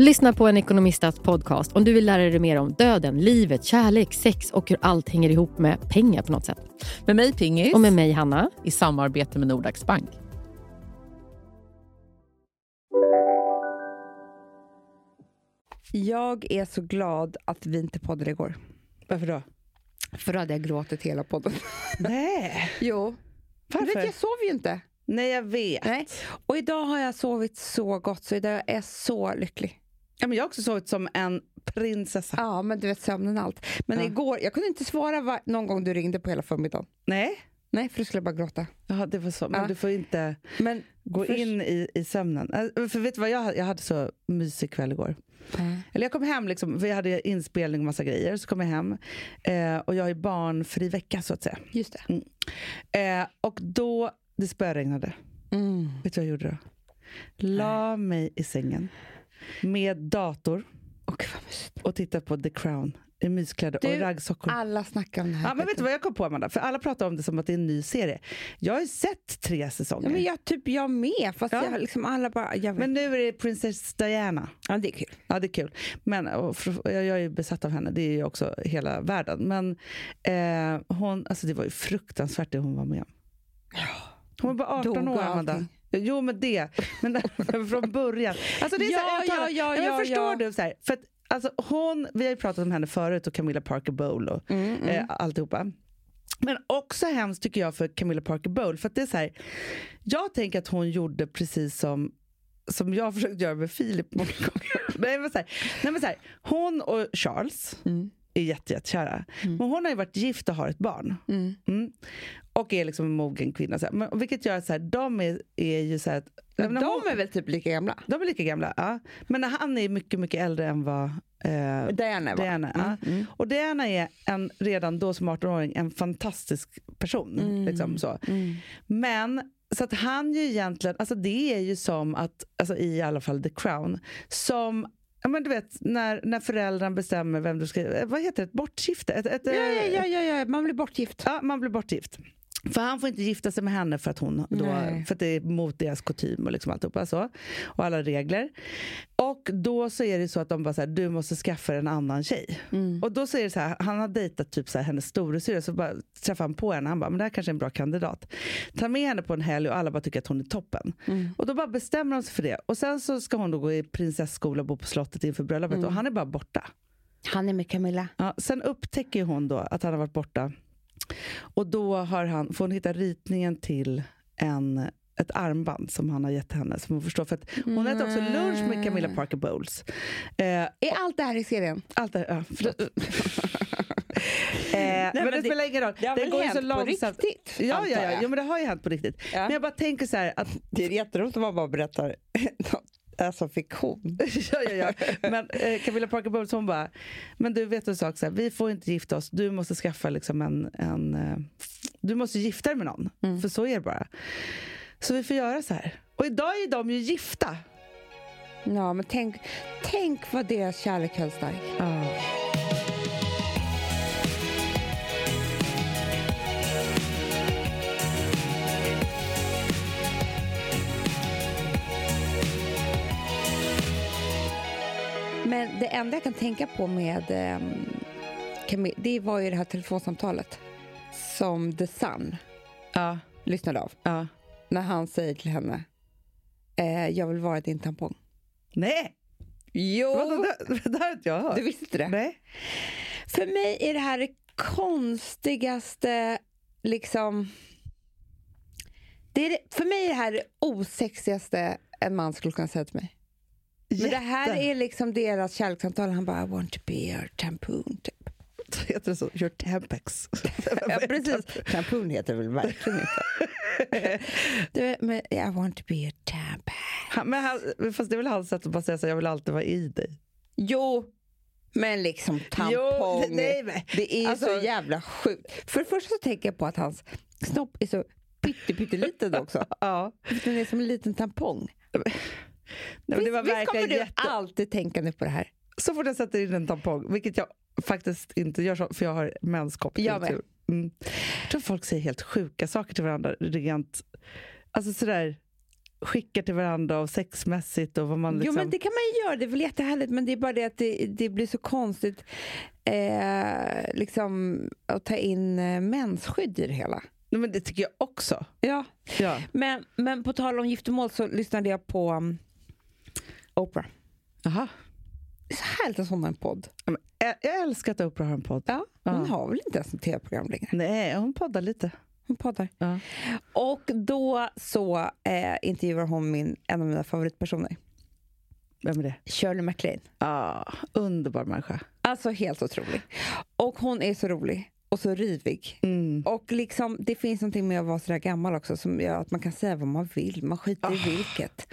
Lyssna på en ekonomistats podcast om du vill lära dig mer om döden, livet, kärlek, sex och hur allt hänger ihop med pengar på något sätt. Med mig Pingis. Och med mig Hanna. I samarbete med Nordax Bank. Jag är så glad att vi inte poddade igår. Varför då? För då hade jag gråtit hela podden. Nej. jo. Varför? Du vet, jag sov ju inte. Nej, jag vet. Nej. Och idag har jag sovit så gott, så idag är jag så lycklig. Ja, men jag har också sovit som en prinsessa. Ja, men du vet sömnen allt. Men Ja. igår, jag kunde inte svara va- någon gång du ringde på hela förmiddagen. Nej. Nej, för du skulle bara gråta. Ja, det var så. Men Ja. du får inte Men gå Först- in i, i sömnen. Äh, För vet du vad, jag, jag hade så mysig kväll igår. Eller jag kom hem, liksom, för jag hade inspelning och massa grejer. Så kom jag hem eh, och jag är barnfri vecka så att säga. just det. Eh, och då, det spöregnade. Mm. Vet du vad jag gjorde då? La mig i sängen med dator Och och tittade på The Crown i myskläder och Du, raggsockor. Alla snackar om det här. Ja, men vet du vad jag kom på Amanda? För alla pratar om det som att det är en ny serie. Jag har ju sett tre säsonger. Ja, men jag, typ jag med, fast Ja. jag, liksom alla bara... Jag vet. Men nu är det Princess Diana. ja, det är kul. Ja, det är kul. Men, och för- jag jag är ju besatt av henne, det är ju också hela världen. Men eh, hon, alltså det var ju fruktansvärt det hon var med om. Hon var bara 18 Dog år, och Amanda. allting. Jo, men det. Men från början. Alltså det är så här, Ja, ja, ja, men ja, Förstår ja. du? Så här, för att, alltså, hon, vi har ju pratat om henne förut och Camilla Parker Bowl och Mm, eh, alltihopa. Men också hemskt tycker jag för Camilla Parker Bowl. För det är så här, jag tänker att hon gjorde precis som som jag försökt göra med Filip många gånger. Nej, men så här, nej, men så hon och Charles Mm. Är jätte, jättekära. Men hon har ju varit gift och har ett barn. Mm. Mm. Och är liksom en mogen kvinna. Så här. Men, vilket gör att så här, de är, är ju så här, att, Men när hon- de är väl typ lika gamla? de är lika gamla. Ja. Men han är mycket, mycket äldre än vad eh, Diana va? Diana. ja. Mm. Och Diana är en, redan då som 18-åring en fantastisk person. Mm. Liksom så. Men så att han ju egentligen, alltså det är ju som att, alltså i alla fall The Crown, som Ja, men du vet, när, när föräldrarna bestämmer vem du ska... eh, Vad heter det? Ett bortskifte? Ett, ett, Ja, ja, eh, ja, ja, ja, man blir bortgift. Ja, man blir bortgift. För han får inte gifta sig med henne för att, hon då, Nej. för att det är mot deras kutym och liksom alltihopa så. Och alla regler. Och då så är det så att de bara så här, du måste skaffa en annan tjej. Mm. Och då säger det så här, han har dejtat typ så här, hennes storasyrra, så bara träffar han på henne. Han bara, men det här kanske är en bra kandidat. Ta med henne på en helg och alla bara tycker att hon är toppen. Mm. Och då bara bestämmer de sig för det. Och sen så ska hon då gå i prinsesskola och bo på slottet inför bröllopet Mm. och han är bara borta. Han är med Camilla. Ja, sen upptäcker hon då att han har varit borta. Och då har han, får hon hitta ritningen till en, ett armband som han har gett henne. Som hon förstår. För att hon äter också lunch med Camilla Parker Bowles. Eh, Är allt det här i serien? allt det, ja, förlåt. eh, men, men det, det- spelar ingen roll. det har väl går hänt så på långsamt. riktigt, Ja, ja, ja. Jo, men det har ju hänt på riktigt. Ja. Men jag bara tänker så här att Det är jätteroligt om man bara berättar alltså fiktion. ja, ja, ja. Men eh, Camilla Parker Bowles hon bara, men du vet en sak, så här, vi får inte gifta oss, du måste skaffa liksom en, en eh, du måste gifta dig med någon, Mm. för så är det bara. Så vi får göra så här. Och idag är de ju gifta. Ja, men tänk, tänk vad deras kärlek höll stark. Men det enda jag kan tänka på med um, det var ju det här telefonsamtalet som The Sun Ja, lyssnade av. ja. När han säger till henne, eh, jag vill vara din tampong. Nej, Jo! Det, det har inte jag hört. Du visste inte det? Nej. För mig är det här det konstigaste, liksom... Det är för mig är det här det osexigaste en man skulle kunna säga till mig. Men det här är liksom deras kärlekssamtal. Han bara, I want to be your tampoon. Typ. Heter det så? Your Tempex. Ja, precis. Tampoon heter det väl verkligen inte. du, men I want to be your tampon. Han- Men han, fast det är väl hans sätt att bara säga så jag vill alltid vara i dig. Jo, men liksom tampong. Jo, nej, men- det är alltså- så jävla sjukt. För det första så tänker jag på att hans snopp är så pytte, pytteliten också. Ja. Den är som en liten tampong. Nej, det visst, var visst kommer verkligen du jätte... alltid tänka nu på det här? Så fort jag sätter in en tampong, vilket jag faktiskt inte gör så, för jag har menskopp. Jag med. Mm. Jag tror folk säger helt sjuka saker till varandra. Rent, alltså sådär, skickar till varandra och sexmässigt och vad man liksom... Jo, men det kan man ju göra. Det är väl jättehärligt, men det är bara det att det, det blir så konstigt eh, liksom, att ta in eh, mensskydd i det hela. Nej, men det tycker jag också. Ja. Ja. Men, men på tal om giftermål så lyssnade jag på um, Oprah. Aha. Det är så härligt att hon har en podd. Ja, Jag, älskar att Oprah har en podd. Ja, hon Ja. har väl inte ens ett tv-program längre? Nej, hon poddar lite. Hon poddar. Ja. Och då så eh, intervjuar hon min, en av mina favoritpersoner, Vem är det? Shirley MacLaine. Ah, underbar människa. Alltså helt otrolig. Och hon är så rolig och så rivig. Mm. Och liksom, det finns någonting med att vara så där gammal också som gör att man kan säga vad man vill. Man skiter i vilket.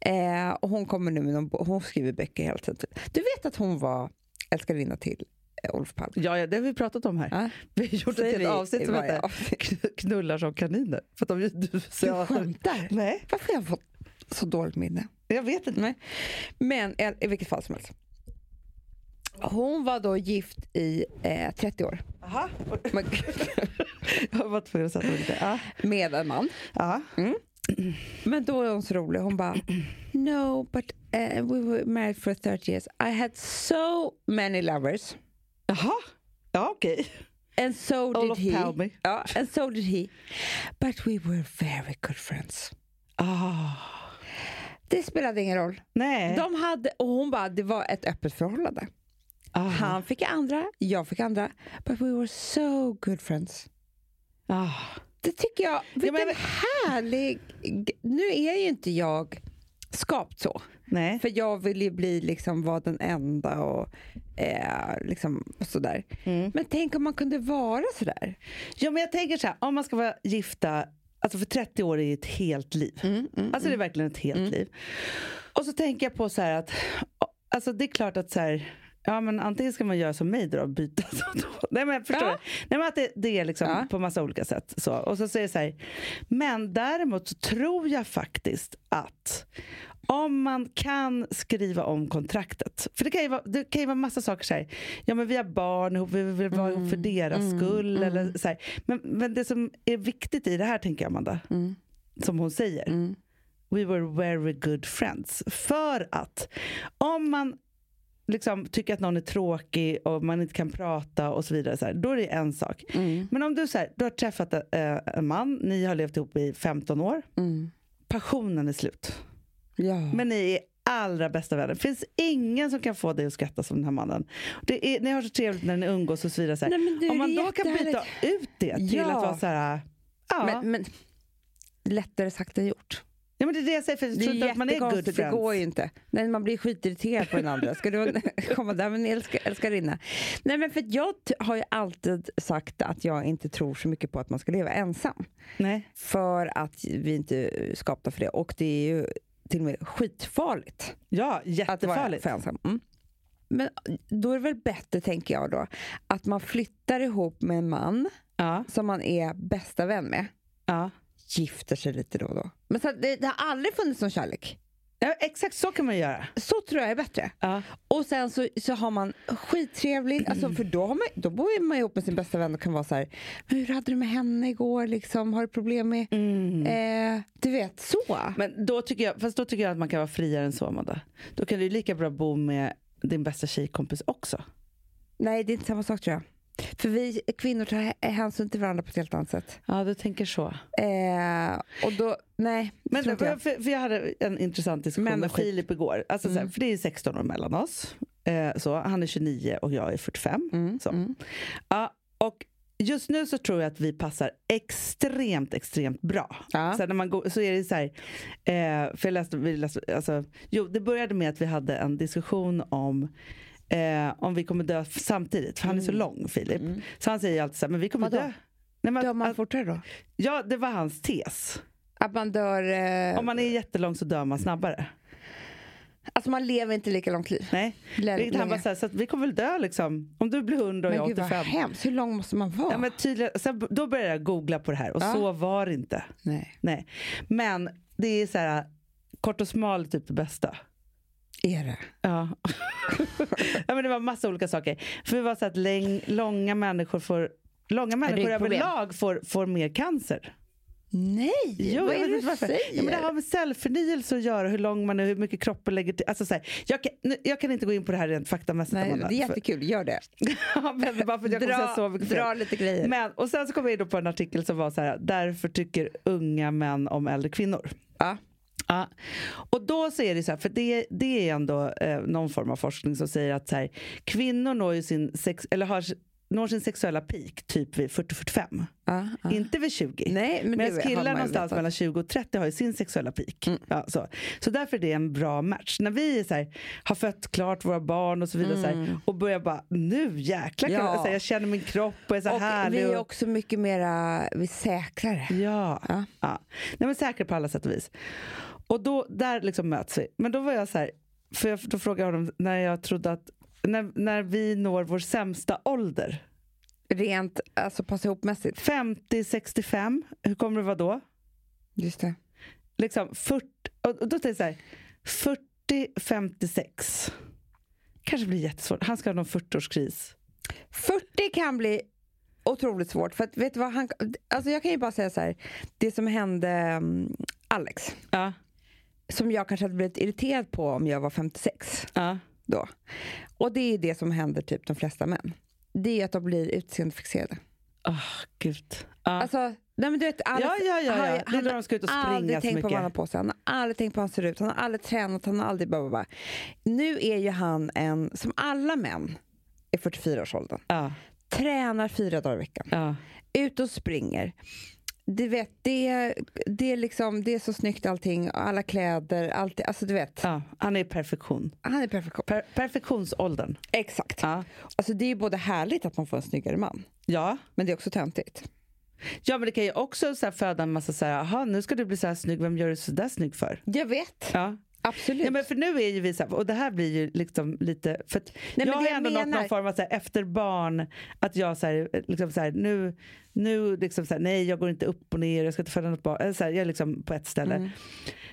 Eh, och hon kommer nu med någon, hon skriver böcker hela tiden. Du vet att hon var älskarinna till eh, Olof Palme? Ja, ja, det har vi pratat om här. Ja. Vi har gjort ett helt vi avsnitt som heter Knullar som kaniner. För de, du, Du skämtar? Nej, Varför har jag fått så dåligt minne? jag vet inte. Nej. Men i, i vilket fall som helst. Hon var då gift i eh, 30 år Aha. Men- jag var tvungen att sätta mig lite. Ja. med en man. Ja. Men då är hon så rolig. Hon bara, no, but uh, we were married for 30 years. I had so many lovers. Jaha. Ja, okej. And so Olof did he. Palme. Ja, and so did he. But we were very good friends. Ah. Det spelade ingen roll. Nej. De hade, och hon bara, det var ett öppet förhållande. Ah. Han fick andra, jag fick andra. But we were so good friends. Ah. Det tycker jag, vilken men- härlig... Nu är ju inte jag skapt så. Nej. För jag vill ju bli liksom vara den enda och eh, liksom sådär. Mm. Men tänk om man kunde vara sådär. Ja, men jag tänker så här, om man ska vara gifta, alltså för 30 år är ju ett helt liv. alltså det är verkligen ett helt liv. Och så tänker jag på så här att, alltså det är klart att så här, Ja men antingen ska man göra som mig då, byta. Nej men förstår Ja. Nej men att det, det är liksom Ja. på massa olika sätt. Så. Och så säger jag så här, men däremot så tror jag faktiskt att om man kan skriva om kontraktet. För det kan ju vara, det kan ju vara massa saker så här. Ja men vi har barn ihop, vi vill vara ihop för deras skull. Eller så här. Men, men det som är viktigt i det här tänker jag Amanda, som hon säger. We were very good friends. För att om man liksom tycker att någon är tråkig och man inte kan prata och så vidare, så här, då är det en sak. Men om du, så här, du har träffat eh, en man, ni har levt ihop i 15 år, passionen är slut. Ja. Men ni är allra bästa vänner. Det finns ingen som kan få dig att skratta som den här mannen. Det är, ni har så trevligt när ni umgås och så vidare. Så. Nej, du, Om man då kan byta ut det till Ja. att vara så här... Ja, Men, men lättare sagt än gjort. Ja, men det är det jag säger, för jag tror inte att man är good jättekonstigt, det friends. går ju inte. Nej, man blir skitirriterad på den andra. Ska du komma där med en älskar, älskarinna? Nej, men för jag har ju alltid sagt att jag inte tror så mycket på att man ska leva ensam. Nej. För att vi inte är skapta för det. Och det är ju till och med skitfarligt Ja, att vara jättefarligt. ensam. Mm. Men då är det väl bättre, tänker jag då, att man flyttar ihop med en man Ja, som man är bästa vän med. ja. Gifter sig lite då och då. Men så, det, det har aldrig funnits någon kärlek. ja, exakt så kan man göra. Så tror jag är bättre. Ja. Och sen så, så har man skittrevligt, alltså, för då, har man, då bor man ihop med sin bästa vän och kan vara så här, men hur hade du med henne igår? Liksom? Har du problem med... Eh, du vet, så. Men då tycker jag, fast då tycker jag att man kan vara friare än så, Amanda. Då kan du lika bra bo med din bästa tjejkompis också. Nej, det är inte samma sak tror jag. För vi kvinnor tar hänsyn till varandra på ett helt annat sätt. Ja, du tänker så. Eh, och då, nej, Men jag. för, för jag hade en intressant diskussion är med skit. Filip igår. Alltså, så här, Mm. för det är 16 år mellan oss. Eh, så, han är 29 och jag är 45. Mm, Så. mm. Ja, och just nu så tror jag att vi passar extremt, extremt bra. Ja. Så när man går, så är det så här, eh, för jag läste, vi läste, alltså, jo, det började med att vi hade en diskussion om eh, om vi kommer dö samtidigt, för han är så lång Filip. Så han säger alltid så här, men vi kommer Mm. Vadå? dö. Nej, men, Dör man fortare då? ja, det var hans tes. Att man dör... Eh, Om man är jättelång så dör man snabbare. Alltså man lever inte lika långt liv. Nej. Lä- Vilket han länge. bara så, här, så vi kommer väl dö liksom. Om du blir 100 och jag Men gud vad 85. hemskt. Hur lång måste man vara? Ja, men tydligen, sen, då började jag googla på det här och Ja. så var det inte. Nej. Nej. Men det är så här, kort och smal typ det bästa. Är det? Ja. ja men det var massa olika saker. För det var så att läng, långa människor får Långa människor överlag får, får mer cancer. Nej! Jo, vad är det du säger? Ja, men det har med cellförnyelse att göra, hur lång man är, hur mycket kroppen lägger till. Alltså, så här, jag, kan, nu- jag kan inte gå in på det här rent faktamässigt. Nej, det är jättekul, gör det. Ja, men bara för jag säga så mycket dra lite grejer. Men, och sen så kom jag in på en artikel som var så här, därför tycker unga män om äldre kvinnor. ja. Ja. Och då så är det så här, för det, det är ändå eh, någon form av forskning som säger att så här, kvinnor når, sin sex, eller har, når sin sexuella peak typ vid 40-45. Ja, ja. Inte vid 20. Nej, men Medan killar någonstans vetat. mellan 20 och 30 har ju sin sexuella peak. Ja, så. så därför är det en bra match. När vi så här, har fött klart våra barn och så vidare så här, och börjar bara, nu jäklar, Mm. Ja. jag, så här, jag känner min kropp och är så Och härlig. vi är också mycket mera vi är säkrare. Ja. Ja. ja. Nej, men säker på alla sätt och vis. Och då, där liksom möts vi. Men då var jag så här, för jag, då frågade jag honom när jag trodde att när, när vi når vår sämsta ålder, Rent, alltså passa ihop-mässigt. 50-65, hur kommer det vara då? Just det. Liksom 40, och då tänkte jag så här, 40-56. Kanske blir jättesvårt. Han ska ha någon 40-årskris. 40 kan bli otroligt svårt. För att, vet du vad han, alltså jag kan ju bara säga så här, det som hände mm, Alex, Ja, som jag kanske hade blivit irriterad på om jag var 56 ja, då. Och det är det som händer typ de flesta män. Det är att de blir utseendefixerade. oh, gud. Ja. Alltså, nej men du vet, Alex, ja, ja, ja, ja. Är då de ska ut och har aldrig tänkt på vad han har på sig. Han har aldrig tänkt på hur han ser ut. Han har aldrig tränat. Han har aldrig... Blah, blah, blah. Nu är ju han en, som alla män i 44-årsåldern, Ja, tränar fyra dagar i veckan. ja. Ut och springer. Du vet, det, det, är liksom, det är så snyggt allting. Alla kläder, allt. Alltså du vet, ja. Han är perfektion. han är perfektion. Per, perfektionsåldern. Exakt. Ja. Alltså det är både härligt att man får en snyggare man, Ja. men det är också töntigt. ja, men det kan ju också så föda en massa så här, aha, nu ska du bli så här snygg, vem gör du så där snygg för? Jag vet. Ja. Absolut. Ja, men för nu är ju vi så här, och det här blir ju liksom lite, för men jag har jag ändå nått menar- någon form av så här, efter barn, att jag så här, liksom så här, nu, nu liksom så nej jag går inte upp och ner, jag ska inte föda något barn, eller så jag är liksom på ett ställe. Mm.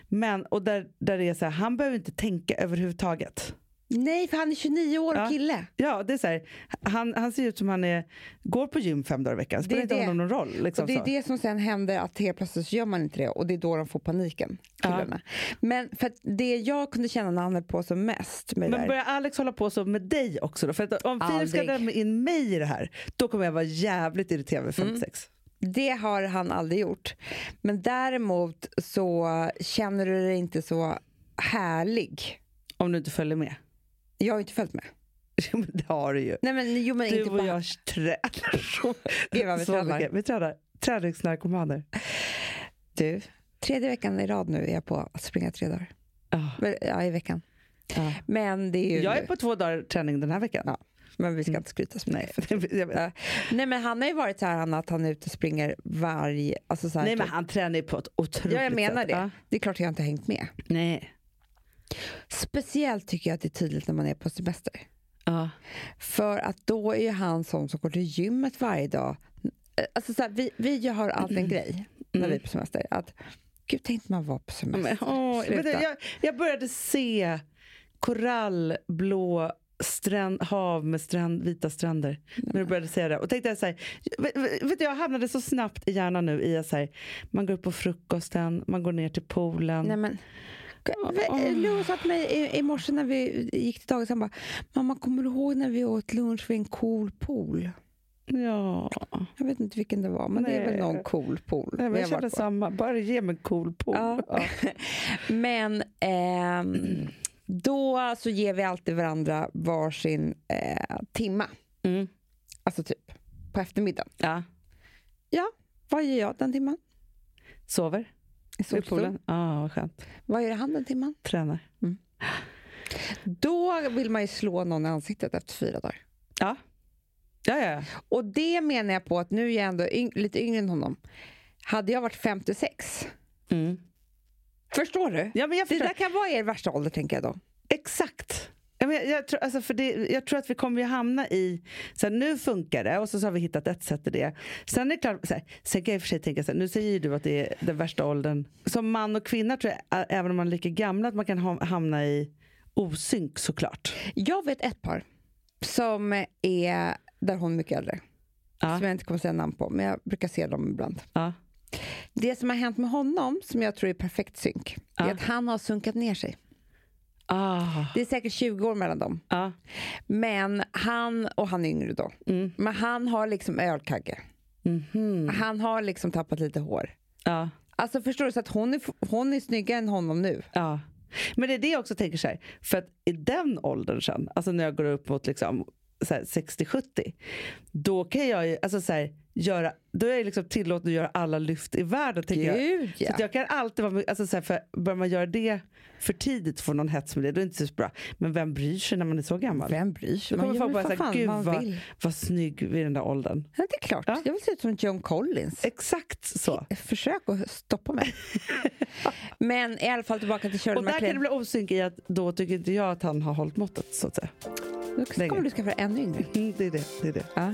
Men, och där, där det är så han behöver inte tänka överhuvudtaget. Nej, för han är 29 år och Ja. kille. Ja, det är så här, han, han ser ut som han är, går på gym fem dagar i veckan, spelar är inte det. honom någon roll. Liksom och det är så. det som sen händer, att helt plötsligt så gör man inte det och det är då de får paniken, killarna. Men för det jag kunde känna när han höll på som mest med det Men börjar Alex hålla på så med dig också då? För att om Filip ska dra in mig i det här, då kommer jag vara jävligt irriterad vid Mm. 56. det har han aldrig gjort. Men däremot så känner du dig inte så härlig. Om du inte följer med. Jag har ju inte följt med. Jo, men det har du ju. Nej men, jo, men Du inte och på- jag tränar så, Gud vad vi så tränar. mycket. Vi tränar träningsnarkomaner. Du, tredje veckan i rad nu är jag på att springa tre dagar. Ja. Väl, Ja, i veckan. Ja. Men det är ju Jag är på två dagar träning den här veckan. Ja. Men vi ska inte skryta så Nej, mycket. Ja. Nej men han har ju varit så här Anna, att han är ute och springer varje... Alltså så här, Nej men typ- han tränar ju på ett otroligt Ja jag menar sätt. det. Ja. Det är klart jag inte har hängt med. Nej. Speciellt tycker jag att det är tydligt när man är på semester. Ja. För att då är ju han sån som går till gymmet varje dag. Alltså så här, vi, vi har alltid en grej när vi är på semester. Att, Gud, tänkte man vara på semester. Men, åh, du, jag, jag började se korallblå stränd, hav med stränd, vita stränder. När du började säga det. Och tänkte jag så här, vet, vet jag hamnade så snabbt i hjärnan nu i att så här, man går upp på frukosten, man går ner till poolen. Nej, men, Lou sa till mig i, i morse när vi gick till dagis, han bara, mamma kommer du ihåg när vi åt lunch vid en cool pool? Ja, Jag vet inte vilken det var, men det är väl Nej. någon cool pool. Nej, men jag på. samma. Bara ge mig en cool pool. Ja. Ja. Men ehm, då så ger vi alltid varandra varsin eh, timma. Mm. Alltså typ på eftermiddagen. ja. Ja, vad gör jag den timman? Sover I vid solstol. poolen. Ja, vad skönt. Vad gör han den timman? Tränar. Då vill man ju slå någon i ansiktet efter fyra dagar. Ja. Ja, ja. Och det menar jag på att nu är jag ändå yng- lite yngre än honom. Hade jag varit 56, Mm. förstår du? Ja, men jag Det förstår. där kan vara er värsta ålder tänker jag då. Exakt. Ja, men Jag, jag, tror, alltså för det, jag tror att vi kommer ju hamna i, så här, nu funkar det och så, så har vi hittat ett sätt i det. Sen är det klart, så här, sen kan jag i och för sig tänka så här, nu säger ju du att det är den värsta åldern. Som man och kvinna tror jag, även om man är lika gamla, att man kan ha, hamna i osynk såklart. Jag vet ett par som är där hon är mycket äldre. Ja. Som jag inte kommer säga namn på, men jag brukar se dem ibland. Ja. Det som har hänt med honom, som jag tror är perfekt synk, Ja. är att han har sunkat ner sig. Ah. Det är säkert 20 år mellan dem. Ja. Men han, och han är yngre då, Mm. men han har liksom ölkagge. Mhm. Han har liksom tappat lite hår. Ja. Alltså förstår du, så att hon är, hon är snyggare än honom nu. Ja. Men det är det jag också tänker så här, för att i den åldern sen, alltså när jag går upp mot liksom så här 60-70, då kan jag ju, alltså så här, göra, då är jag liksom tillåten att göra alla lyft i världen. tänker jag. Gud Så ja. att jag kan alltid vara alltså så här, för börjar man göra det för tidigt får någon hets med det, då är det inte så bra. Men vem bryr sig när man är så gammal? Vem bryr sig? Då kommer folk bara säga, gud vad vad, vad snygg vid den där åldern. Ja, det är klart. Ja. Jag vill se ut som John Collins. Exakt så. Försök att stoppa mig. Men i alla fall tillbaka till Shirley Och där kan det MacLaine. bli osynk i att då tycker inte jag att han har hållit måttet så att säga. Då kommer du skaffa ännu yngre. Mm, det är det. det, är det. Ja.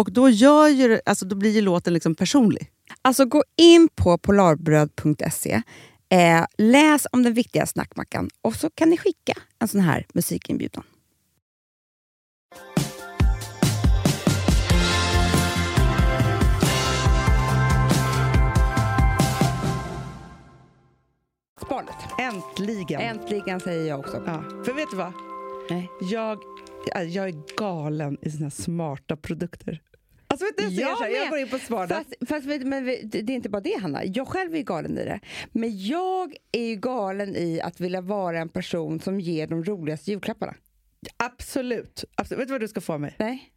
Och då, gör ju, alltså, då blir ju låten liksom personlig. Alltså gå in på polarbröd.se, eh, läs om den viktiga snackmackan och så kan ni skicka en sån här musikinbjudan. Barnet. Äntligen! Äntligen säger jag också. Ja. För vet du vad? Nej. Jag, ja, jag är galen i såna här smarta produkter. Alltså vet du, jag, Jag så här, jag går in på Smarta. Fast, fast vet men det är inte bara det Hanna, jag själv är galen i det. Men jag är galen i att vilja vara en person som ger de roligaste julklapparna. Absolut. Absolut. Vet du vad du ska få av mig? Nej?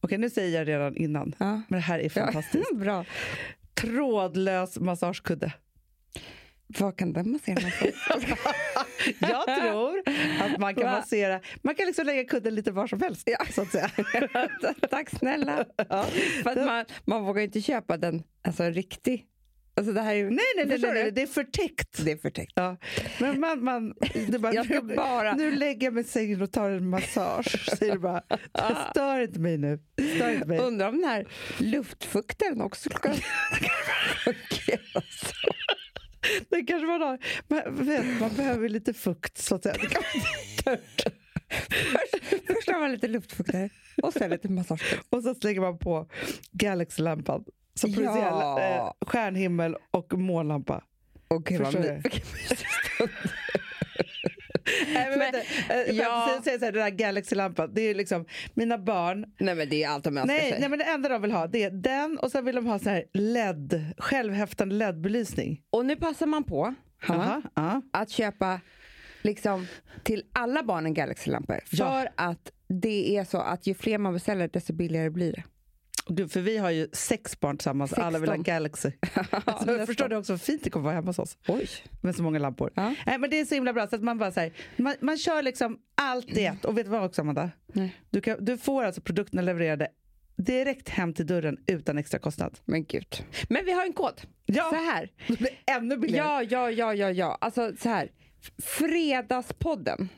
Okej, nu säger jag redan innan. Ja. Men det här är fantastiskt. Bra. Trådlös massagekudde. Vad kan den massera någonstans? Jag tror att man kan Va? massera, man kan liksom lägga kudden lite var som helst. Så att säga. Tack snälla. Ja. För man, man vågar ju inte köpa den, alltså en riktig. Alltså det här är Nej, nej, nej, nej, det är förtäckt. Det är förtäckt. Ja. Men man, man, du bara, Jag nu, bara- nu lägger jag mig i sängen och tar en massage. Säger du bara. Stör inte mig nu. Stör inte mig. Undrar om den här luftfuktaren också ska fungera så. Det kanske man har. Man, vet, man behöver lite fukt så att säga. Det kan man Först, först har man lite luftfuktare och sen lite massage. Och så slänger man på Galaxy-lampan som Ja. producerar eh, stjärnhimmel och månlampa. Och gud vad Förstår my- du? vilken mysig stund. Nej, men, Men- vänta, eh, ja. så här, den här Galaxy-lampan, det är liksom mina barn. Nej men det är allt de önskar Nej, sig. nej, men det enda de vill ha det är den och sen vill de ha så här LED, självhäftande LED-belysning. Och nu passar man på, Hanna, Jaha, ja. att köpa liksom, till alla barnen Galaxy-lampor. För Ja. att det är så att ju fler man beställer desto billigare blir det. Du, för vi har ju sex barn tillsammans, alla vill ha 16. Galaxy. Ja, Så förstår du också hur fint det kommer vara hemma hos oss? Oj. med så många lampor. Ja. Nej, men det är så himla bra så att man bara så här, man, man kör liksom allt i ett. Och vet du vad också Amanda? Nej. Du, kan, du får alltså produkterna levererade direkt hem till dörren utan extra kostnad. Men gud. Men vi har en kod. Ja. Så här. Det blir ännu billigare. Ja, ja, ja, ja, ja. Alltså så här. Fredagspodden,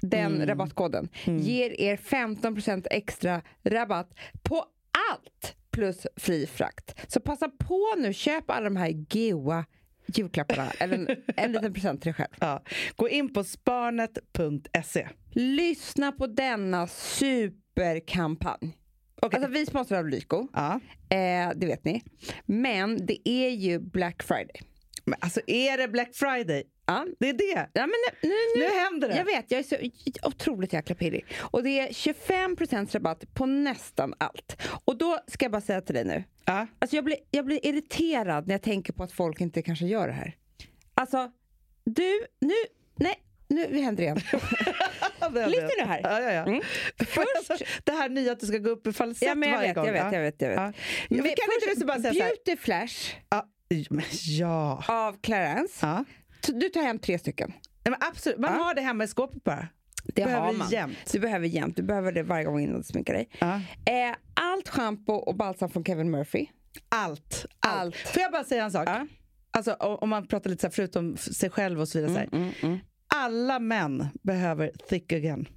den Mm. rabattkoden, ger er 15% extra rabatt på allt plus fri frakt. Så passa på nu, köp alla de här goa julklapparna. Eller en, en liten present till dig själv. Ja. Gå in på sparnet.se. Lyssna på denna superkampanj. Okej. Alltså vi sponsrar av Lyko, Ja. eh, det vet ni. Men det är ju Black Friday. Men alltså är det Black Friday? Ja. Det är det. Ja, men nu, nu, nu, Nu händer det. Jag vet, jag är så otroligt jäkla pirrig. Och det är 25% rabatt på nästan allt. Och då ska jag bara säga till dig nu. Ja. Alltså jag, blir, jag blir irriterad när jag tänker på att folk inte kanske gör det här. Alltså, du, nu, nej, nu händer det igen. Lite nu här. Ja, ja, ja. Mm. Först, det här nya att du ska gå upp i falsett Ja, men jag varje vet, gång. jag vet, ja. jag vet, jag vet. Ja. Ja, men kan inte du bara säga? Beauty Flash Ja. men Ja. av Clarence. Du tar hem tre stycken. Nej, absolut. Man Ja. har det hemma i skåpet bara. Det Behöver har man. jämt. Du behöver jämt. Du behöver det varje gång innan du sminkar dig. Ja. Eh, allt schampo och balsam från Kevin Murphy. Allt, allt. Allt. Får jag bara säga en sak? Ja. Alltså, om man pratar lite så här, förutom sig själv och så vidare. Så här. Mm, mm. Alla män behöver thick again.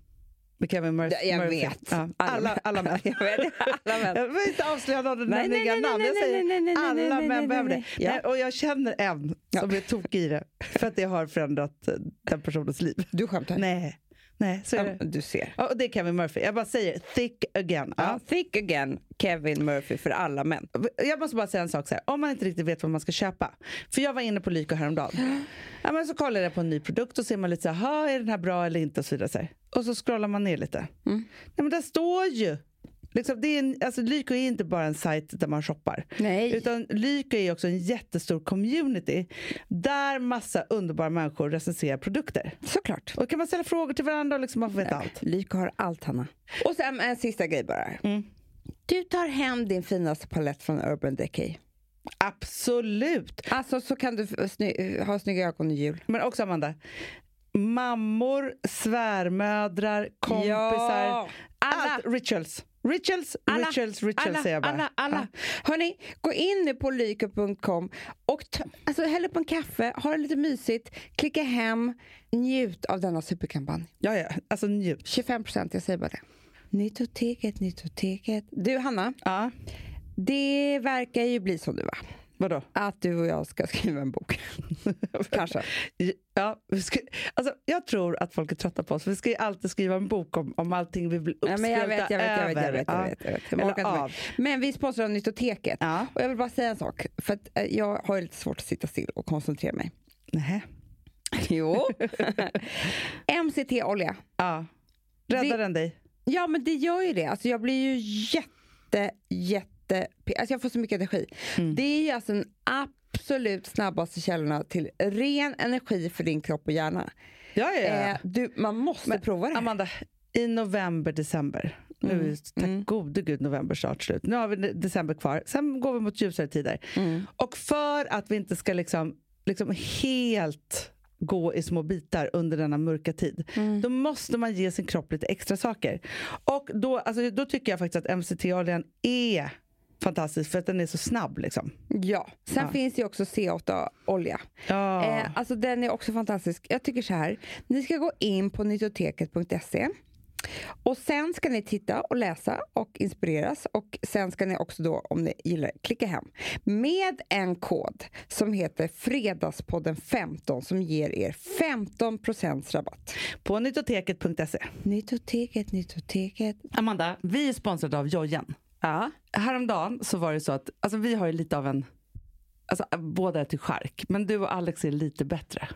Med Kevin Mur- Ja, jag Murphy. vet. Ja. Alla, alla män. jag vet. Alla män. Jag vill inte avslöja någon Nej, nej, nej, namn. Jag säger alla män behöver det. Ja. Och jag känner en som är tokig i det. För att det har förändrat den personens liv. Du skämtar? Nej, Nej, så är det. du ser. Ja, och det är Kevin Murphy. Jag bara säger thick again. Ja. Ja. Thick again, Kevin Murphy för alla män. Jag måste bara säga en sak så här. om man inte riktigt vet vad man ska köpa. För jag var inne på Lyko häromdagen. Ja, men så kollar jag på en ny produkt och ser man lite så här, "Ha, är den här bra eller inte och så vidare. Och så scrollar man ner lite. Mm. Nej, men där står ju. Liksom, det är en, alltså, Lyko är inte bara en sajt där man shoppar. Nej. Utan Lyko är också en jättestor community där massa underbara människor recenserar produkter. Såklart. Och kan man ställa frågor till varandra och liksom man får veta allt. Lyko har allt, Hanna. Och sen en sista grej bara. Mm. Du tar hem din finaste palett från Urban Decay. Absolut! Alltså så kan du sny- ha snygga ögon i jul. Men också Amanda, mammor, svärmödrar, kompisar. Ja, alla. Rituals. Rituals, Alla, rituals, rituals alla, säger jag bara. alla, alla. Hörni, gå in nu på lyko.com och alltså, häll upp en kaffe, ha det lite mysigt, klicka hem, njut av denna superkampanj. Ja, ja, alltså njut. 25 procent, jag säger bara det. Nyttoteket, nyttoteket. Du Hanna, Ja, det verkar ju bli som du va? Vadå? Att du och jag ska skriva en bok. Kanske. Ja, alltså, jag tror att folk är trötta på oss. Vi ska ju alltid skriva en bok om, om allting vi blir Ja, uppspelta men jag vet, jag vet, jag vet, jag över. vet, jag Ja. vet, jag. Men vi sponsrar Nyttoteket. Ja. Och jag vill bara säga en sak, för att eh, jag har lite svårt att sitta still och koncentrera mig. Nähä. Jo. MCT-olja. Ja. Räddar Det- den dig? Ja, men det gör ju det. Alltså, jag blir ju jätte, jätte... Alltså, jag får så mycket energi. Mm. Det är ju alltså den absolut snabbaste källorna till ren energi för din kropp och hjärna. Ja, ja. Eh, du, man måste prova det här. Amanda, i november, december. Nu är det, tack mm. gode gud november snart slut. Nu har vi de- december kvar. Sen går vi mot ljusare tider. Mm. Och för att vi inte ska liksom, liksom helt gå i små bitar under denna mörka tid. Mm. Då måste man ge sin kropp lite extra saker. Och då, alltså, då tycker jag faktiskt att MCT-oljan är fantastisk för att den är så snabb. Liksom. Ja, sen Ja. finns det också C8-olja. Ja. Eh, alltså den är också fantastisk. Jag tycker så här, ni ska gå in på nyttoteket.se och sen ska ni titta och läsa och inspireras och sen ska ni också då, om ni gillar klicka hem med en kod som heter Fredagspodden 15 som ger er 15% rabatt. På nyttoteket.se. Nyttoteket, nyttoteket. Amanda, vi är sponsrade av Jojen. Ja. Häromdagen så var det så att alltså, vi har ju lite av en Alltså, båda är till chark, men du och Alex är lite bättre.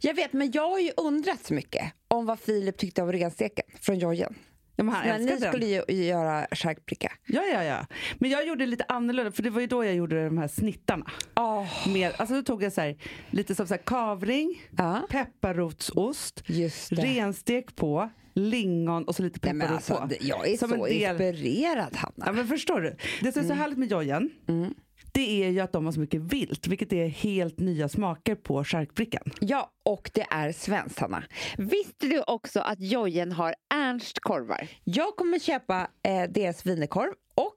Jag vet, men jag har ju undrat så mycket om vad Filip tyckte av rensteken från Jojen. Ja, Men ni den. skulle ju göra charkbricka. Ja, ja, ja. Men jag gjorde lite annorlunda, för det var ju då jag gjorde de här snittarna. Oh. Med, alltså då tog jag så här, lite som så här kavring, Ja. pepparrotsost, renstek på, lingon och så lite Nej, men pepparrot alltså, på. jag är Som så en del- inspirerad, Hanna. Ja, men förstår du? Det som är så Mm. härligt med jojen, det är ju att de har så mycket vilt, vilket är helt nya smaker på charkbrickan. Ja, och det är svenskt, Hanna. Visste du också att Jojen har Ernst-korvar? Jag kommer köpa eh, deras wienerkorv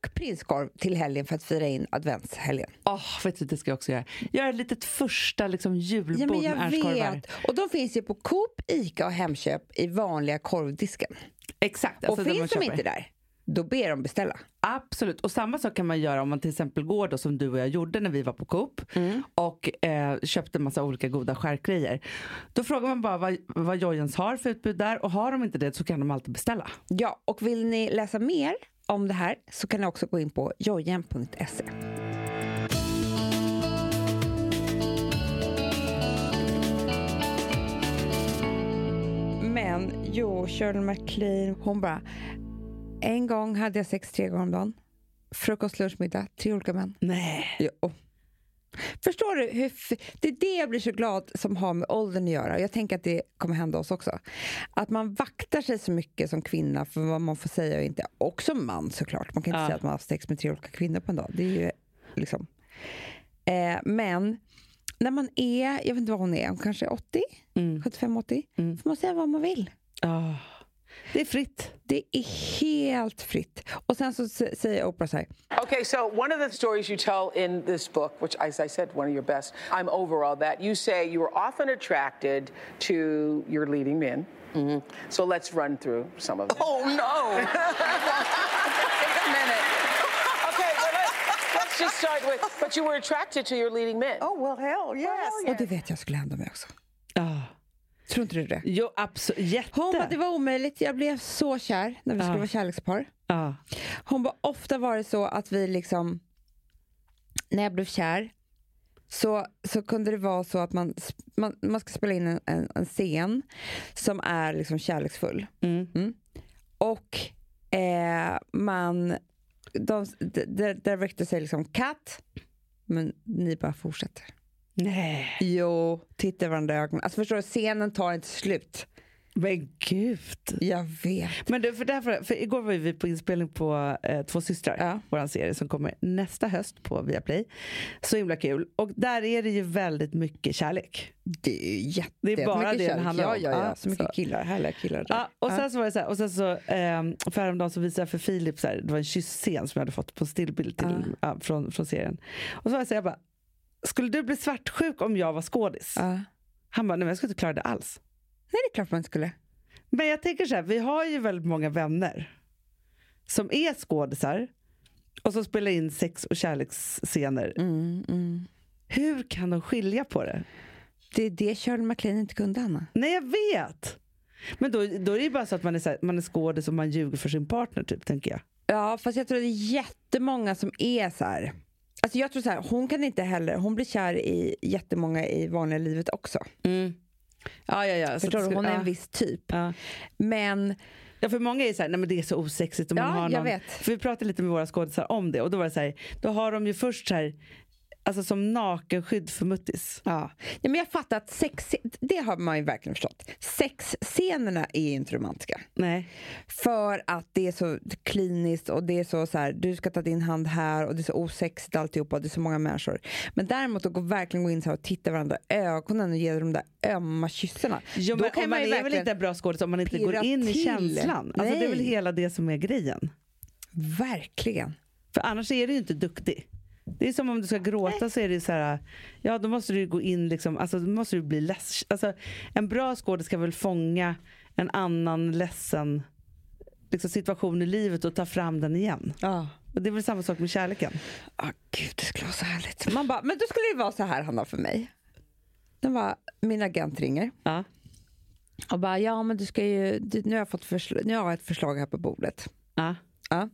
och prinskorv till helgen för att fira in adventshelgen. Åh, vet du, det ska jag också göra. Göra ett litet första liksom, julbord Ja, men jag med vet. Och de finns ju på Coop, Ica och Hemköp i vanliga korvdisken. Exakt. och alltså man finns de köper. inte där, då ber de beställa. Absolut. Och samma sak kan man göra om man till exempel går då som du och jag gjorde när vi var på Coop Mm. och eh, köpte massa olika goda skärkgrejer. Då frågar man bara vad, vad Jojens har för utbud där och har de inte det så kan de alltid beställa. Ja, och vill ni läsa mer om det här så kan ni också gå in på jojen.se. Men jo, Shirley MacLaine, hon bara En gång hade jag sex tre gånger om dagen. Frukost, lunch, middag, tre olika män. Nej. Jo. Förstår du? Hur det är det jag blir så glad som har med åldern att göra. Jag tänker att det kommer hända oss också. Att man vaktar sig så mycket som kvinna för vad man får säga och inte. Och som man såklart. Man kan inte Ja. säga att man har haft sex med tre olika kvinnor på en dag. Det är ju liksom... Eh, men när man är, jag vet inte vad hon är, hon kanske är 80? Mm. 75-80? Mm. får man säga vad man vill. Ah. Det är fritt. Det är helt fritt. Och sen så säger Oprah så här. Okay, so one of the stories you tell in this book, which, as I said, one of your best, I'm over all that. You say you were often attracted to your leading men. So let's run through some of them. Oh no! Wait a minute. Okay, well, let, let's just start with. But you were attracted to your leading men. Oh well, hell yes. Och det vet jag skulle hända mig också. Ah. Tror inte du det? Jo, absolut. Jätte. Hon bara, det var omöjligt. Jag blev så kär när vi skulle Ja. vara kärlekspar. ja. Hon bara, ofta var det så att vi liksom, när jag blev kär, så, så kunde det vara så att man, man, man ska spela in en, en, en scen som är liksom kärleksfull. Mm. Och eh, man, de, de, de director säger liksom cut, men ni bara fortsätter. Nej. Jo, tittar varandra i ögonen. Alltså förstår du, scenen tar inte slut. Men gud. Jag vet. Men du, för därför, för igår var vi på inspelning på eh, Två systrar, Ja. vår serie som kommer nästa höst på Viaplay. Så himla kul. Och där är det ju väldigt mycket kärlek. Det är ju jätte, Det är bara det kärlek. handlar ja, om. Ja, ja, Ja, så mycket så. killar, härliga killar. där. Ja, och sen så var det så här, och sen så eh, för häromdagen så visade jag för Filip, så här, det var en kyssscen som jag hade fått på stillbild till, ja, från, från serien. Och så var jag så här, jag bara, skulle du bli svartsjuk om jag var skådis? Ja. Han bara, nej men jag skulle inte klara det alls. Nej, det är klart man inte skulle. Men jag tänker så här, vi har ju väldigt många vänner som är skådisar och som spelar in sex och kärleksscener. Mm, mm. Hur kan de skilja på det? Det är det Shirley MacLaine inte kunde, Anna. Nej, jag vet! Men då, då är det ju bara så att man är, så här, man är skådis och man ljuger för sin partner, typ, tänker jag. Ja, fast jag tror det är jättemånga som är så här. Alltså jag tror så här, hon kan inte heller, hon blir kär i jättemånga i vanliga livet också. Ja, ja, ja. Så Förstår du? Hon är en viss typ. ja. Men Ja, för många är så här, nej men det är så osexigt. Om man Ja, har jag någon. För vi pratade lite med våra skådisar om det och då var det så här, då har de ju först så här, alltså som nakenskydd för muttis. Ja. ja, men jag fattar att sex, det har man ju verkligen förstått. Sexscenerna är inte romantiska. Nej. För att det är så kliniskt och det är så, så här, du ska ta din hand här och det är så osexigt alltihopa och det är så många människor. Men däremot att gå, verkligen gå in så och titta varandra i ögonen och ge de där ömma kyssarna. Jo, Då men kan om man man är väl inte en bra skådis om man inte går in i till. känslan. Alltså, det är väl hela det som är grejen. Verkligen. För annars är du ju inte duktig. Det är som om du ska gråta så är det så här, ja då måste du gå in liksom, alltså då måste du bli less. Alltså, en bra skådis ska väl fånga en annan ledsen liksom, situation i livet och ta fram den igen. Ja. Och det är väl samma sak med kärleken. Ah, gud, det skulle vara så härligt. Man bara, men då skulle det vara så här, Hanna, för mig. Den var, min agent ringer Ja. och bara, ja men du ska ju, nu, har jag fått försl- nu har jag ett förslag här på bordet. Ja. Ja.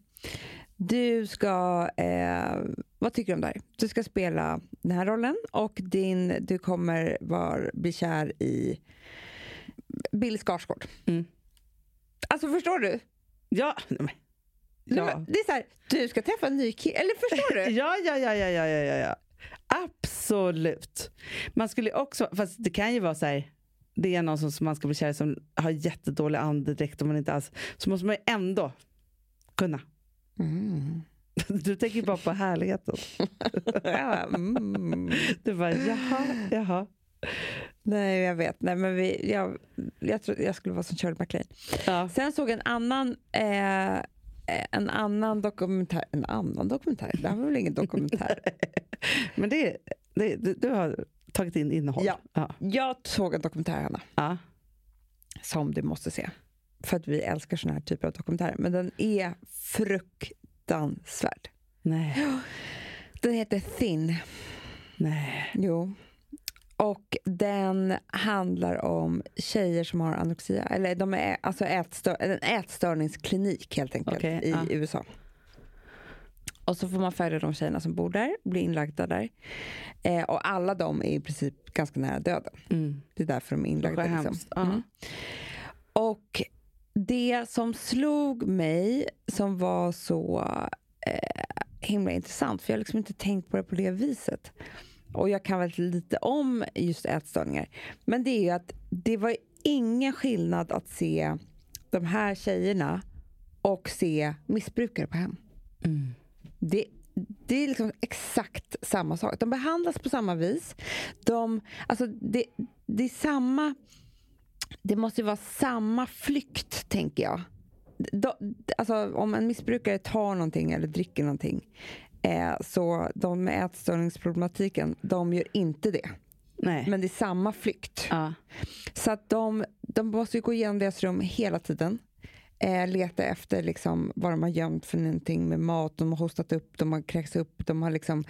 Du ska, eh, vad tycker du om det här? Du ska spela den här rollen och din, du kommer var, bli kär i Bill Skarsgård. Mm. Alltså förstår du? Ja. men- Ja. men Det är så här, du ska träffa en ny kille, eller förstår du? Ja, ja, ja, ja, ja, ja, ja, ja. Absolut. Man skulle också, fast det kan ju vara så här, det är någon som som man ska bli kär i som har jättedålig andedräkt och man inte alls, så måste man ju ändå kunna. Mm. Du tänker bara på härligheten. Mm. Du bara, jaha, jaha. Nej, jag vet. Nej, men vi, jag, jag, tror, jag skulle vara som Shirley MacLaine. Ja. Sen såg jag en annan, eh, en annan dokumentär. En annan dokumentär? Det här var väl ingen dokumentär? Men det, det, du, du har tagit in innehåll. Ja. Ja. jag såg en dokumentär, Hanna, ja. som du måste se. För att vi älskar såna här typer av dokumentärer. Men den är fruktansvärd. Nej. Den heter Thin. Nej. Jo. Och den handlar om tjejer som har anorexia. Eller de är alltså ätstör, en ätstörningsklinik helt enkelt Okej, i ja. USA. Och så får man följa de tjejerna som bor där, blir inlagda där. Eh, och alla de är i princip ganska nära döden. Mm. Det är därför de är inlagda. Liksom. hemskt. Ja. Mm. Och det som slog mig, som var så eh, himla intressant, för jag har liksom inte tänkt på det på det viset. Och jag kan väldigt lite om just ätstörningar. Men det är ju att det var ingen skillnad att se de här tjejerna och se missbrukare på hem. Det, det är liksom exakt samma sak. De behandlas på samma vis. De, alltså det, det är samma... Det måste vara samma flykt, tänker jag. De, alltså, om en missbrukare tar någonting eller dricker någonting eh, så de med ätstörningsproblematiken, de gör inte det. Nej. Men det är samma flykt. ja. Så att de, de måste ju gå igenom deras rum hela tiden. Eh, leta efter liksom, vad de har gömt för någonting med mat. De har hostat upp, de har kräkts upp, de har liksom...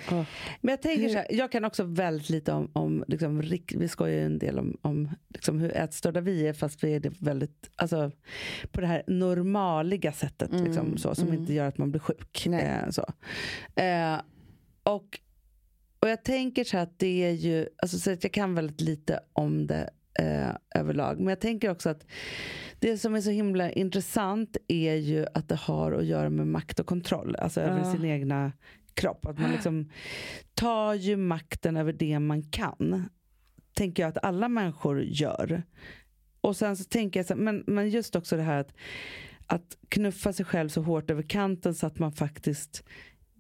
Men jag tänker så här, jag kan också väldigt lite om, om liksom, vi skojar ju en del om, om liksom, hur ätstörda vi är fast vi är det väldigt, alltså på det här normaliga sättet liksom, så, som inte gör att man blir sjuk. Eh, så. Eh, och, och jag tänker så här att det är ju, alltså så att jag kan väldigt lite om det eh, överlag. Men jag tänker också att det som är så himla intressant är ju att det har att göra med makt och kontroll. Alltså över Ja. sin egna kropp. Att man liksom tar ju makten över det man kan. Tänker jag att alla människor gör. Och sen så tänker jag så men, men just också det här att, att knuffa sig själv så hårt över kanten så att man faktiskt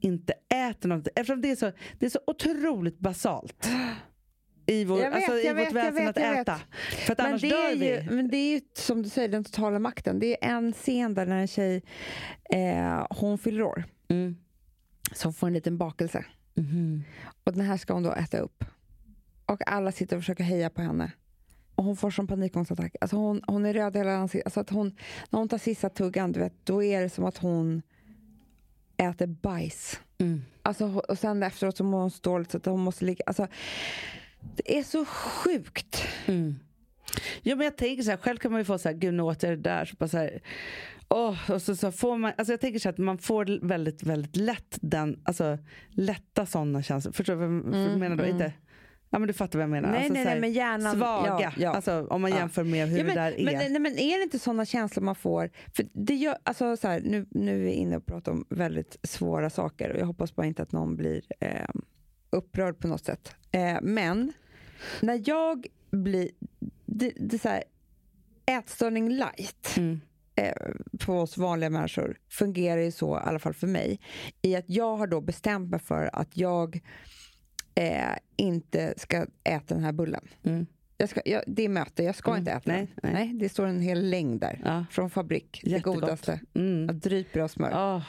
inte äter något. Eftersom det är så, det är så otroligt basalt. I, vår, vet, alltså, i vårt vet, jag väsen vet, att äta. För att Men annars det, dör är vi. ju, men det är ju som du säger, den totala makten. Det är en scen där när en tjej eh, hon fyller år. Mm. Så hon får en liten bakelse. Mhm. Och den här ska hon då äta upp. Och alla sitter och försöker heja på henne. Och hon får som panikångestattack. Alltså hon, hon är röd i hela ansiktet. Alltså att hon, när hon tar sista tuggan, du vet, då är det som att hon äter bajs. Mm. Alltså, och sen efteråt så mår hon så dåligt så att hon måste ligga... Alltså, det är så sjukt. Mm. Ja, men jag tänker så här, själv kan man ju få så här, gud nu åt jag det där. Så bara så här, åh, och så, så får man, alltså jag tänker så här att man får väldigt, väldigt lätt den, alltså lätta sådana känslor. Förstår du vad jag menar då? Inte, ja men du fattar vad jag menar. Nej, alltså, nej, nej, men hjärnan- Svaga, ja, ja. Alltså, om man Ja. jämför med hur Ja, men, det där är. Men, nej, men är det inte sådana känslor man får? För det gör, alltså, så här, nu, nu är vi inne och pratar om väldigt svåra saker och jag hoppas bara inte att någon blir eh, upprörd på något sätt. Eh, men när jag blir... Det, det är så här, ätstörning light Mm. eh, på oss vanliga människor fungerar ju så, i alla fall för mig, i att jag har då bestämt mig för att jag eh, inte ska äta den här bullen. Mm. Jag ska, jag, det är möte, jag ska Mm. inte äta Nej, den. nej. det står en hel längd där. Ja. Från fabrik, det Jättegott. godaste. Mm. Jag dryper av smör. Ah,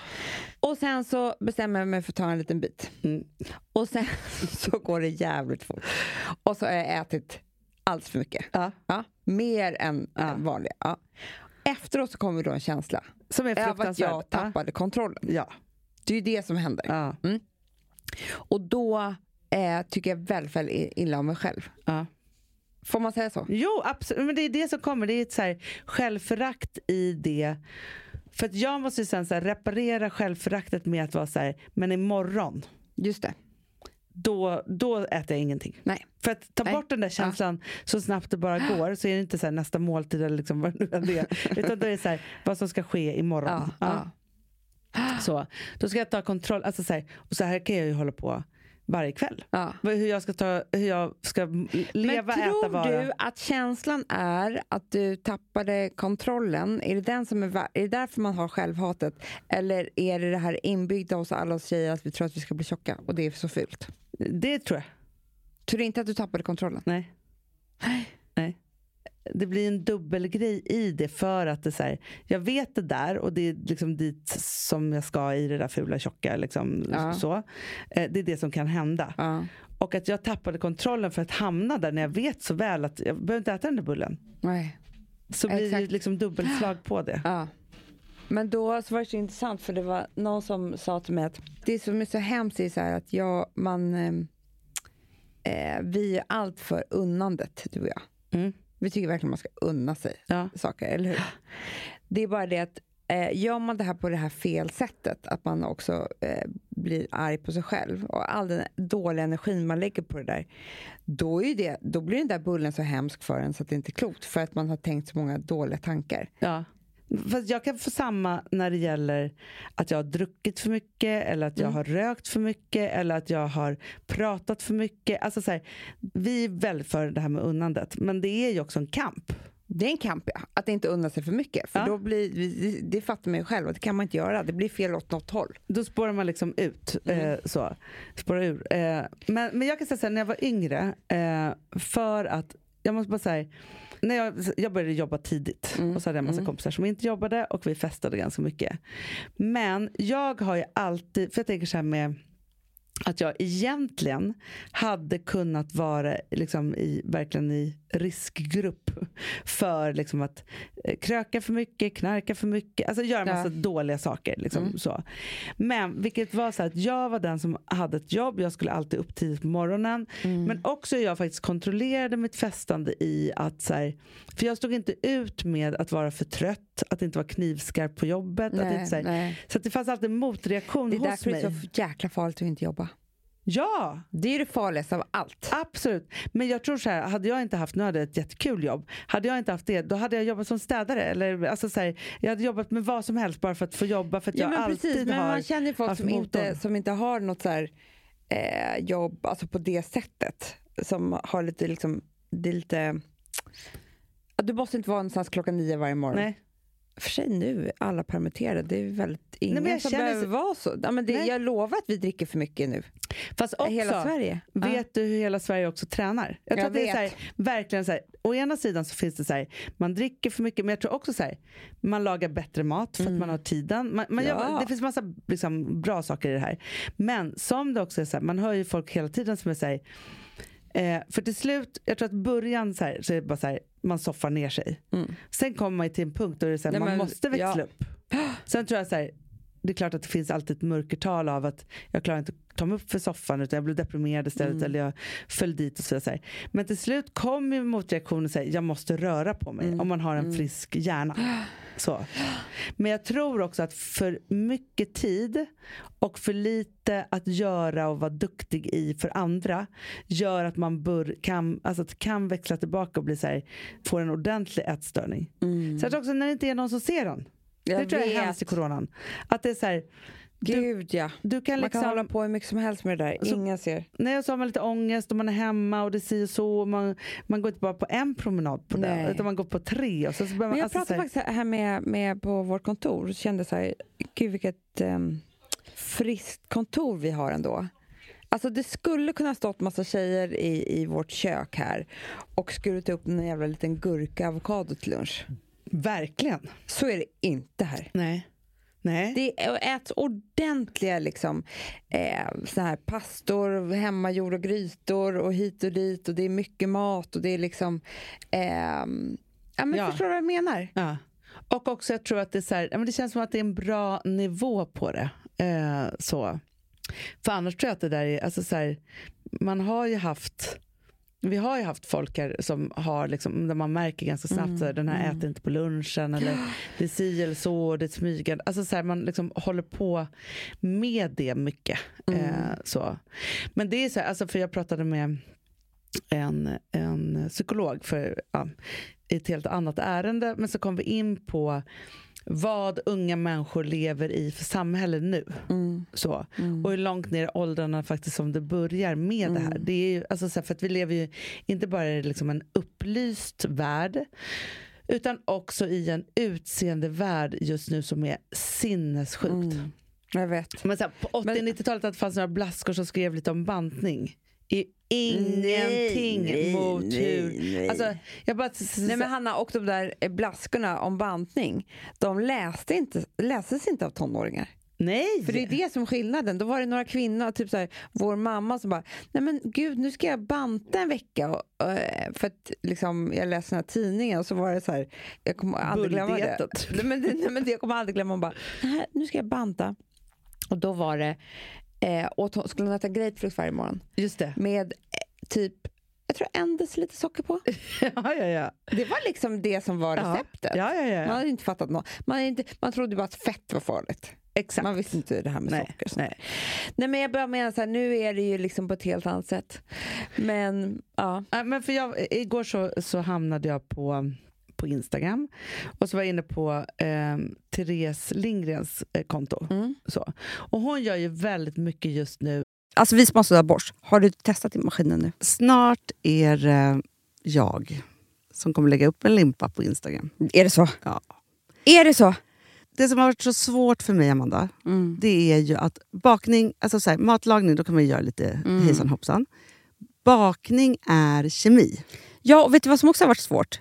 Och sen så bestämmer jag mig för att ta en liten bit. mm. Och sen så går det jävligt fort. Och så har jag ätit alldeles för mycket. Ja. Ja, mer än Ja. än vanliga. Ja. Efteråt så kommer då en känsla Som är av att jag tappade kontrollen. Ja. Det är ju det som händer. Ja. Och då eh, tycker jag väldigt, väldigt illa om mig själv. Ja. Får man säga så? Jo, absolut. Men det är det som kommer. Det är ett så här självförakt i det. För att jag måste ju sen så reparera självföraktet med att vara så här, men imorgon, Just det. då, då äter jag ingenting. Nej. För att ta Nej. bort den där känslan så snabbt det bara går så är det inte så här nästa måltid eller liksom vad det nu är. Utan då är det så här, vad som ska ske imorgon. Ja, ja. Så, då ska jag ta kontroll. Alltså så här, och så här kan jag ju hålla på varje kväll. Ja. Hur jag ska, ta, hur jag ska leva, Men äta, tror vara. du att känslan är att du tappade kontrollen? Är det, den som är, är det därför man har självhatet? Eller är det det här inbyggda hos alla oss tjejer att vi tror att vi ska bli tjocka och det är så fult? Det tror jag. Tror du inte att du tappade kontrollen? Nej. Nej. Det blir en dubbelgrej i det för att det så här, jag vet det där och det är liksom dit som jag ska i det där fula tjocka. Liksom, Ja. så. Eh, Det är det som kan hända. Ja. Och att jag tappade kontrollen för att hamna där när jag vet så väl att jag behöver inte äta den där bullen. Nej. Så blir det liksom dubbelslag på det. Ja. Men då så var det så intressant för det var någon som sa till mig att det som är så hemskt är så här att jag, man, eh, eh, vi är allt för unnandet, du och jag. Mm. Vi tycker verkligen man ska unna sig Ja. saker, eller hur? Det är bara det att eh, gör man det här på det här fel sättet, att man också eh, blir arg på sig själv och all den dåliga energin man lägger på det där, då, är det, då blir den där bullen så hemsk för en så att det inte är klokt, för att man har tänkt så många dåliga tankar. Ja. Fast jag kan få samma när det gäller att jag har druckit för mycket eller att jag har rökt för mycket eller att jag har pratat för mycket. Alltså så här, vi är väldigt för det här med unnandet men det är ju också en kamp. Det är en kamp, ja. Att inte unna sig för mycket. För Ja. då blir, det, det fattar man ju själv, och det kan man inte göra. Det blir fel åt något håll. Då spårar man liksom ut. Eh, så. Spårar ur. Eh, men, men jag kan säga så här, när jag var yngre, eh, för att, jag måste bara säga, när jag, jag började jobba tidigt och så hade jag en massa kompisar som inte jobbade och vi festade ganska mycket. Men jag har ju alltid, för jag tänker så här med att jag egentligen hade kunnat vara liksom i, verkligen i riskgrupp för liksom att eh, kröka för mycket, knarka för mycket, alltså göra massa Ja. dåliga saker. Liksom, så. Men vilket var så att jag var den som hade ett jobb, jag skulle alltid upp tidigt på morgonen. Men också jag faktiskt kontrollerade mitt festande i att så här, för jag stod inte ut med att vara för trött, att inte vara knivskarp på jobbet. att inte, så, här, nej. så att det fanns alltid en motreaktion Det är hos därför det mig. är så jäkla farligt att inte jobba. Ja! Det är det farligaste av allt. Absolut. Men jag tror så här, hade jag inte haft, nu hade jag ett jättekul jobb. Hade jag inte haft det, då hade jag jobbat som städare. Eller, alltså så här, jag hade jobbat med vad som helst bara för att få jobba. För att Ja, jag men alltid precis, men har man känner ju folk som inte, som inte har något så här, eh, jobb alltså på det sättet. Som har lite, liksom, det är lite... Du måste inte vara någonstans klockan nio varje morgon. Nej. För sig nu, alla permitterade, det är väldigt ingen jag som behöver så- vara så. Ja, men det, Nej. jag lovar att vi dricker för mycket nu. Fast också, Hela Sverige. Vet du hur hela Sverige också tränar? Jag tror Jag att det är här, verkligen så här, å ena sidan så finns det så här, man dricker för mycket, men jag tror också så här, man lagar bättre mat för att man har tiden. Man, man Mm. Ja. gör, det finns massa liksom, bra saker i det här. Men som det också är så här, man hör ju folk hela tiden som är så här, Eh, för till slut, jag tror att början så, här, så är det bara så här, man soffar ner sig. Sen kommer man till en punkt då det är så här, Nej, man men- måste växla ja. upp. Sen tror jag så här, det är klart att det finns alltid ett mörkertal av att jag klarar inte att ta mig upp för soffan utan jag blev deprimerad istället Mm. eller jag föll dit och så vidare. Men till slut kommer motreaktionen säga jag måste röra på mig Mm. om man har en frisk hjärna. Så. Men jag tror också att för mycket tid och för lite att göra och vara duktig i för andra gör att man bör, kan, alltså att kan växla tillbaka och bli så här, får en ordentlig ätstörning. Så jag tror också när det inte är någon som ser den. Jag det tror jag är vet. hemskt i coronan. Att det är så här, du, Gud ja. du kan Man kan liksom, hålla på hur mycket som helst med det där. Så- Ingen ser. nej, och så har man lite ångest och man är hemma och det säger så. Och man, man går inte bara på en promenad på det, utan man går på tre. Och så, så Men jag alltså, så pratade här, faktiskt här med, med på vårt kontor och kände så här, gud vilket um, friskt kontor vi har ändå. Alltså det skulle kunna stått massa tjejer i, i vårt kök här och skurit upp en jävla liten gurka avokado till lunch. Verkligen. Så är det inte här. Nej. Nej. Det är- äts ordentliga liksom, eh, så här pastor, hemmagjorda grytor och hit och dit och det är mycket mat och det är liksom... ehm, ja, men Ja. Förstår du vad jag menar? Ja. Och också jag tror att det, är så här, det känns som att det är en bra nivå på det. Eh, så. För annars tror jag att det där är, alltså så här, man har ju haft vi har ju haft folk här som har liksom, där man märker ganska snabbt så här, den här äter inte på lunchen eller det är si eller så, det är smygande. Alltså så här, man liksom håller på med det mycket. Eh, så. Men det är så här, alltså för jag pratade med en, en psykolog för ja, ett helt annat ärende. Men så kom vi in på vad unga människor lever i för samhälle nu. Så. Och hur långt ner i åldrarna faktiskt som det börjar med det här. Det är ju, alltså så här, för att vi lever ju inte bara i liksom en upplyst värld utan också i en utseendevärld just nu som är sinnessjukt. Jag vet. Men så här, på 80-90-talet att det fanns några blaskor som skrev lite om bantning. Är ingenting Nej, mot nej, hur... nej. Alltså, jag bara, Nej men Hanna, och de där eh, blaskorna om bantning, de läste inte, läses inte av tonåringar. nej! För det är det som är skillnaden. Då var det några kvinnor, typ så här, vår mamma som bara, nej men gud nu ska jag banta en vecka. Och, eh, för att liksom, jag läste den här tidningen och så var det så här, jag kommer aldrig glömma det. Nej, men, nej, men. Jag kommer aldrig glömma, hon bara, "Nej, nu ska jag banta. Och då var det, eh, åt skulle hon äta grapefrukt varje morgon Just det. med eh, typ, jag tror en deciliter socker på. ja, ja, ja. Det var liksom det som var receptet. Ja, ja, ja. Man hade inte fattat något. Man, inte, man trodde bara att fett var farligt. Exakt. Man visste inte det här med Nej, socker. nej. Nej men jag bara menar så här, nu är det ju liksom på ett helt annat sätt. Men ja. Ja, men för jag, igår så, så hamnade jag på, på Instagram och så var jag inne på eh, Therese Lindgrens eh, konto. Mm. Så. Och hon gör ju väldigt mycket just nu. Alltså vi sponsrar Bosch. Har du testat i maskinen nu? Snart är det jag som kommer lägga upp en limpa på Instagram. Är det så? Ja. Är det så? Det som har varit så svårt för mig, Amanda, det är ju att bakning, alltså så här, matlagning, då kan man ju göra lite hejsan hoppsan. Bakning är kemi. Ja, och vet du vad som också har varit svårt?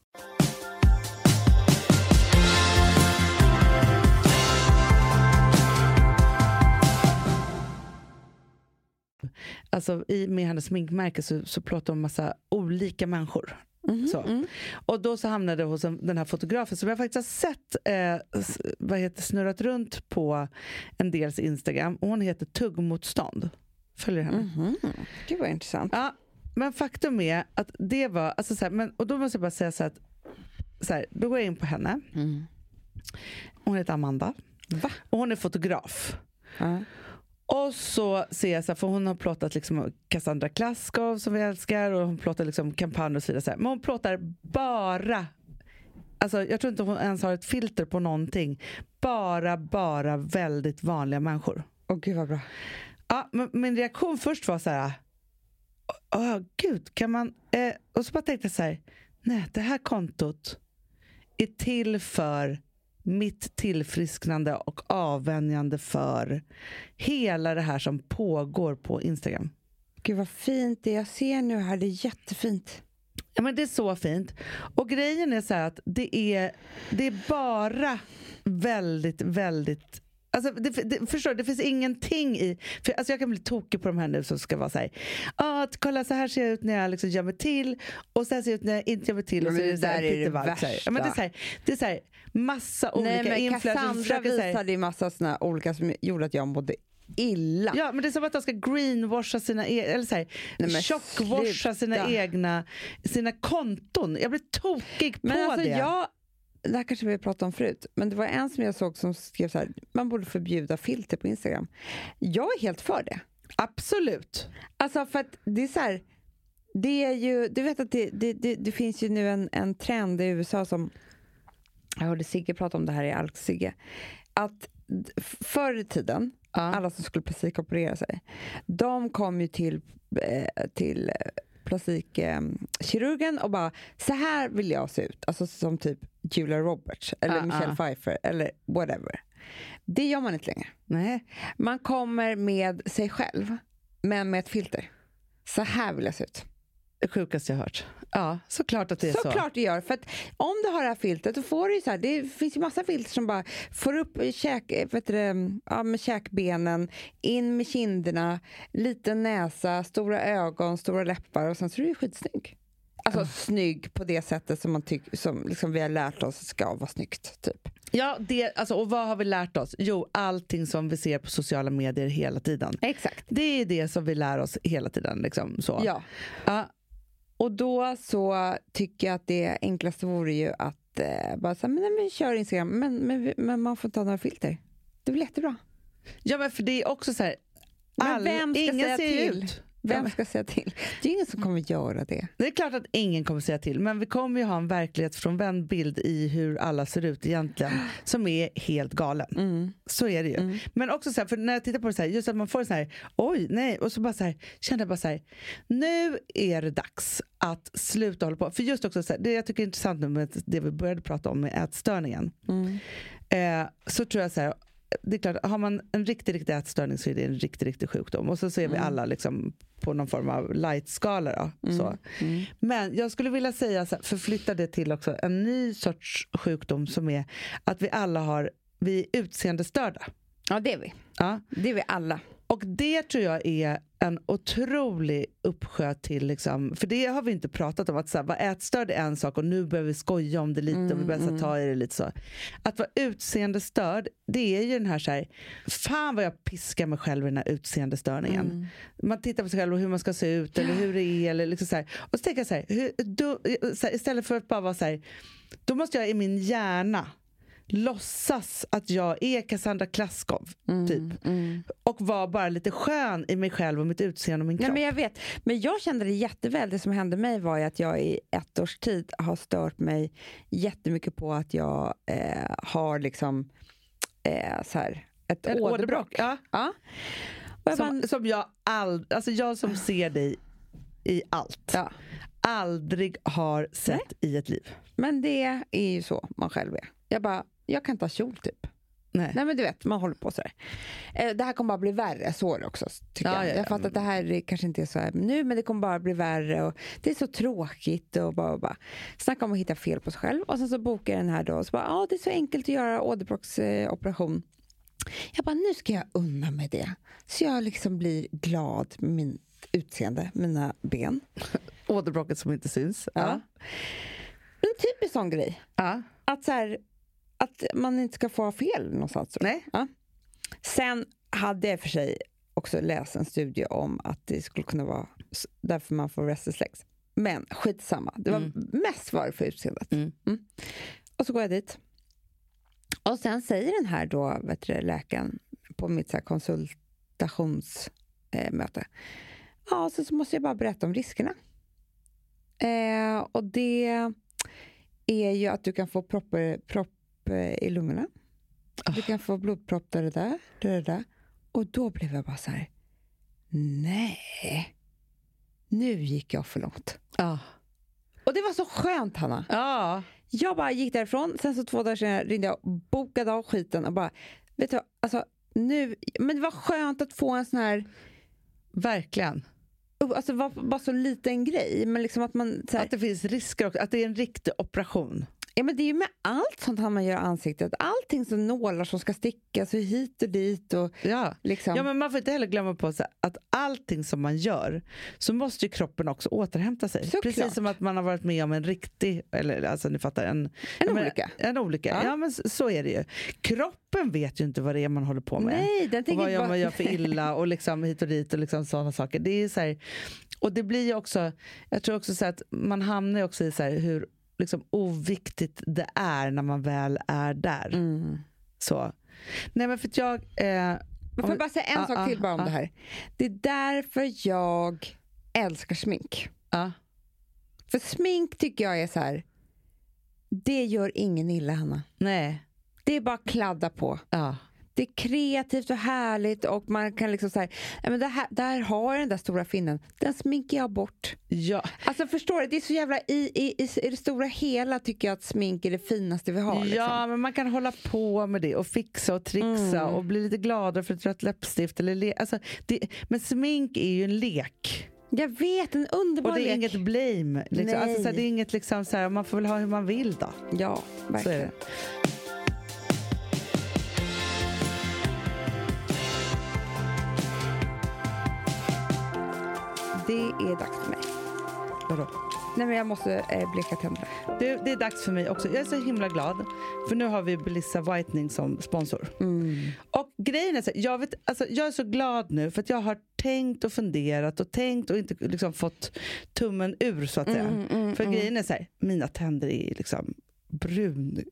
Alltså, i, med hennes sminkmärke så, så pratar hon massa olika människor. Så. Och då så hamnade jag hos en, den här fotografen som jag faktiskt har sett eh, vad heter, snurrat runt på en dels Instagram. Och hon heter Tuggmotstånd. Följer henne? Mhm. Gud vad intressant. Ja, men faktum är att det var, alltså så här, men, och då måste jag bara säga så här att, så här, då går jag in på henne. Hon heter Amanda. Va? Och hon är fotograf. Ja. Och så ser jag, så här, för hon har plåtat liksom Cassandra Klaskov som vi älskar och hon plåtar liksom kampanjer och så vidare. Så. Men hon plåtar bara, alltså jag tror inte hon ens har ett filter på någonting. Bara, bara väldigt vanliga människor. Åh gud vad bra. Ja, men min reaktion först var så här, åh gud, kan man... Eh, och så bara tänkte jag så här, nej det här kontot är till för mitt tillfrisknande och avvänjande för hela det här som pågår på Instagram. Gud vad fint det jag ser nu här. Det är jättefint. Ja, men det är så fint. Och grejen är så att det är, det är bara väldigt, väldigt Alltså, det, det, förstår det finns ingenting i... För, alltså jag kan bli tokig på de här nu som ska vara så här. Ah, kolla så här ser jag ut när jag liksom gör mig till och så här ser jag ut när jag inte gör mig till. Och Men så är det det, där är det här. Ja, men det är så här, det är så här, massa olika Nej men influencers Cassandra visade ju massa såna olika som gjorde att jag mådde illa. Ja, men det är som att de ska greenwasha sina e- eller så här, Nej, tjockwasha sina egna sina konton. Jag blir tokig på Men alltså det. jag, det här kanske vi har pratat om förut, men det var en som jag såg som skrev så här, man borde förbjuda filter på Instagram. Jag är helt för det. Absolut. Alltså för att det är så här, det är ju, du vet att det, det, det, det finns ju nu en, en trend i USA som, jag hörde Sigge prata om det här i Alk Sigge, att förr i tiden, alla som skulle plastikoperera sig, de kom ju till, eh, till plastikkirurgen och bara, så här vill jag se ut. Alltså som typ Julia Roberts eller Ah, Michelle ah. Pfeiffer eller whatever. Det gör man inte längre. Nej. Man kommer med sig själv, men med ett filter. Så här vill jag se ut. Sjukaste jag hört. Ja, såklart att det är så. Såklart det gör. För att om du har det här filtret, då får du så här, det finns ju massa filter som bara får upp käk, vet du, ja, med käkbenen, in med kinderna, liten näsa, stora ögon, stora läppar och sen så är du skitsnygg. Alltså snygg på det sättet som, man tyck, som liksom vi har lärt oss ska vara snyggt. Typ. Ja, det, alltså, och vad har vi lärt oss? Jo, allting som vi ser på sociala medier hela tiden. Exakt. Det är det som vi lär oss hela tiden. Liksom, så. Ja. Ja, Och då så tycker jag att det enklaste vore ju att eh, bara säga, men, men kör Instagram, men, men, vi- men man får ta några filter. Det blir jättebra. ja, men för det är också så här... Men all- vem ska ingen säga ser till? Ut. Vem ska säga till? Det är ingen som kommer göra det. Det är klart att ingen kommer säga till, men vi kommer ju ha en verklighetsfrånvänd bild i hur alla ser ut egentligen, som är helt galen. Mm. Så är det ju. Men också så här, för när jag tittar på det så här, just att man får så här, oj, nej, och så bara så här, kände jag bara så här, nu är det dags att sluta hålla på. För just också så här, det jag tycker är intressant nu med det vi började prata om med ätstörningen, eh, så tror jag så här, det är klart, har man en riktig, riktig ätstörning så är det en riktig, riktig sjukdom. Och så ser vi alla liksom på någon form av light-skala. Då, så. Men jag skulle vilja säga, så här, förflytta det till också en ny sorts sjukdom som är att vi alla har, vi är utseendestörda. Ja, det är vi. Ja. Det är vi alla. Och det tror jag är en otrolig uppsjö till, liksom, för det har vi inte pratat om, att så här, vara ätstörd är en sak och nu behöver vi skoja om det lite och vi behöver så här, ta i det lite så. Att vara utseendestörd, det är ju den här, så här fan vad jag piskar mig själv i den här utseendestörningen. Man tittar på sig själv och hur man ska se ut eller hur det är. Eller liksom så här. Och så tänker jag så här, hur, då, så här, istället för att bara vara så här, då måste jag i min hjärna låtsas att jag är Cassandra Klaskov, typ. Och vara bara lite skön i mig själv och mitt utseende och min kropp. Nej, men jag vet. Men jag kände det jätteväl. Det som hände mig var att jag i ett års tid har stört mig jättemycket på att jag eh, har liksom eh, så här, ett Ett åderbråck. Ja. Ja. Jag Som, bara, som jag all, alltså jag som ser dig i allt. Ja. Aldrig har sett i ett liv. Men det är ju så man själv är. Jag bara, jag kan inte ha kjol typ. Nej. Nej men du vet, man håller på sådär. Eh, det här kommer bara bli värre, så är det också. Tycker Ja, jag. ja, jag ja, fattar att det här är- kanske inte är så här nu, men det kommer bara bli värre. Och det är så tråkigt. Och bara, bara. Snacka om att hitta fel på sig själv. Och sen så bokar jag den här då. Och så bara, ja det är så enkelt att göra åderbråcksoperation. Jag bara, nu ska jag unna mig det. Så jag liksom blir glad med min utseende, mina ben. Åderbråcket som inte syns. Ja. En typisk sån grej. Att, så här, att man inte ska få ha fel någonstans. Nej. Ja. Sen hade jag för sig också läst en studie om att det skulle kunna vara därför man får restless legs. Men skitsamma, det var mest var för utseendet. Mm. Mm. Och så går jag dit. Och sen säger den här då, vet du, läkaren på mitt så här konsultationsmöte. Ja, så, så måste jag bara berätta om riskerna. Eh, och det är ju att du kan få proppar, propp eh, i lungorna. Du kan få blodpropp där och där, där och där. Och då blev jag bara så här, nej, nu gick jag för långt. Ja. Och det var så skönt, Hanna. ja. Jag bara gick därifrån, sen så två dagar senare ringde jag och bokade av skiten och bara, vet du alltså nu, men det var skönt att få en sån här, Verkligen. alltså det var bara så liten grej, men liksom att man, här, Att det finns risker också. Att det är en riktig operation. Ja men det är ju med allt sånt här man gör ansiktet, allting som nålar som ska stickas och hit och dit och Ja. liksom. Ja, men man får inte heller glömma på så att allting som man gör så måste ju kroppen också återhämta sig. Såklart. Precis som att man har varit med om en riktig, eller alltså ni fattar, en, En jag menar, olycka. En olycka. Ja. Ja. men så är det ju. Kroppen vet ju inte vad det är man håller på med. Nej, den och vad gör bara- man gör för illa och liksom hit och dit och liksom sådana saker. Det är så här, och det blir ju också, jag tror också så att man hamnar också i så här hur liksom oviktigt det är när man väl är där. Mm. Så. Nej men för att jag... Eh, Men får jag bara säga en Ja, sak till bara om ja. det här. Det är därför jag älskar smink. För smink tycker jag är så här. Det gör ingen illa, Hanna. Nej. Det är bara att kladda på. Ja. Det är kreativt och härligt och man kan liksom säga, men det här, där har den där stora finnen, den sminkar jag bort. Ja. Alltså förstår du, det är så jävla i, i, i, det stora hela tycker jag att smink är det finaste vi har. ja, Liksom. men man kan hålla på med det och fixa och trixa och bli lite gladare för ett rött läppstift. Eller le- alltså, det, men smink är ju en lek. Jag vet, en underbar Och det är lek. inget blame. Liksom. Alltså, så här, det är inget liksom, så här, man får väl ha hur man vill då. Ja, verkligen. Det. Är dags för mig. Vadå? Nej men jag måste eh, bleka tänderna. Det, det är dags för mig också. Jag är så himla glad. För nu har vi Belissa Whitening som sponsor. Och grejen är så här, jag, vet, alltså, jag är så glad nu för att jag har tänkt och funderat och tänkt och inte liksom fått tummen ur så att säga. för grejen är så här, mina tänder är liksom brungula.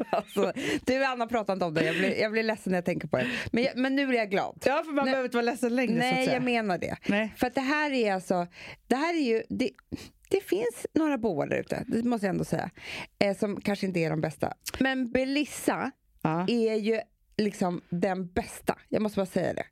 Alltså, du Anna pratar inte om det, jag blir, jag blir ledsen när jag tänker på det. Men, jag, men nu blir jag glad. ja, för man Nej. behöver inte vara ledsen längre. Nej, jag menar det. Nej. För att det här är alltså, det här är ju, det, det finns några boar där ute, det måste jag ändå säga, eh, som kanske inte är de bästa. Men Belissa Ja. är ju liksom den bästa, jag måste bara säga det.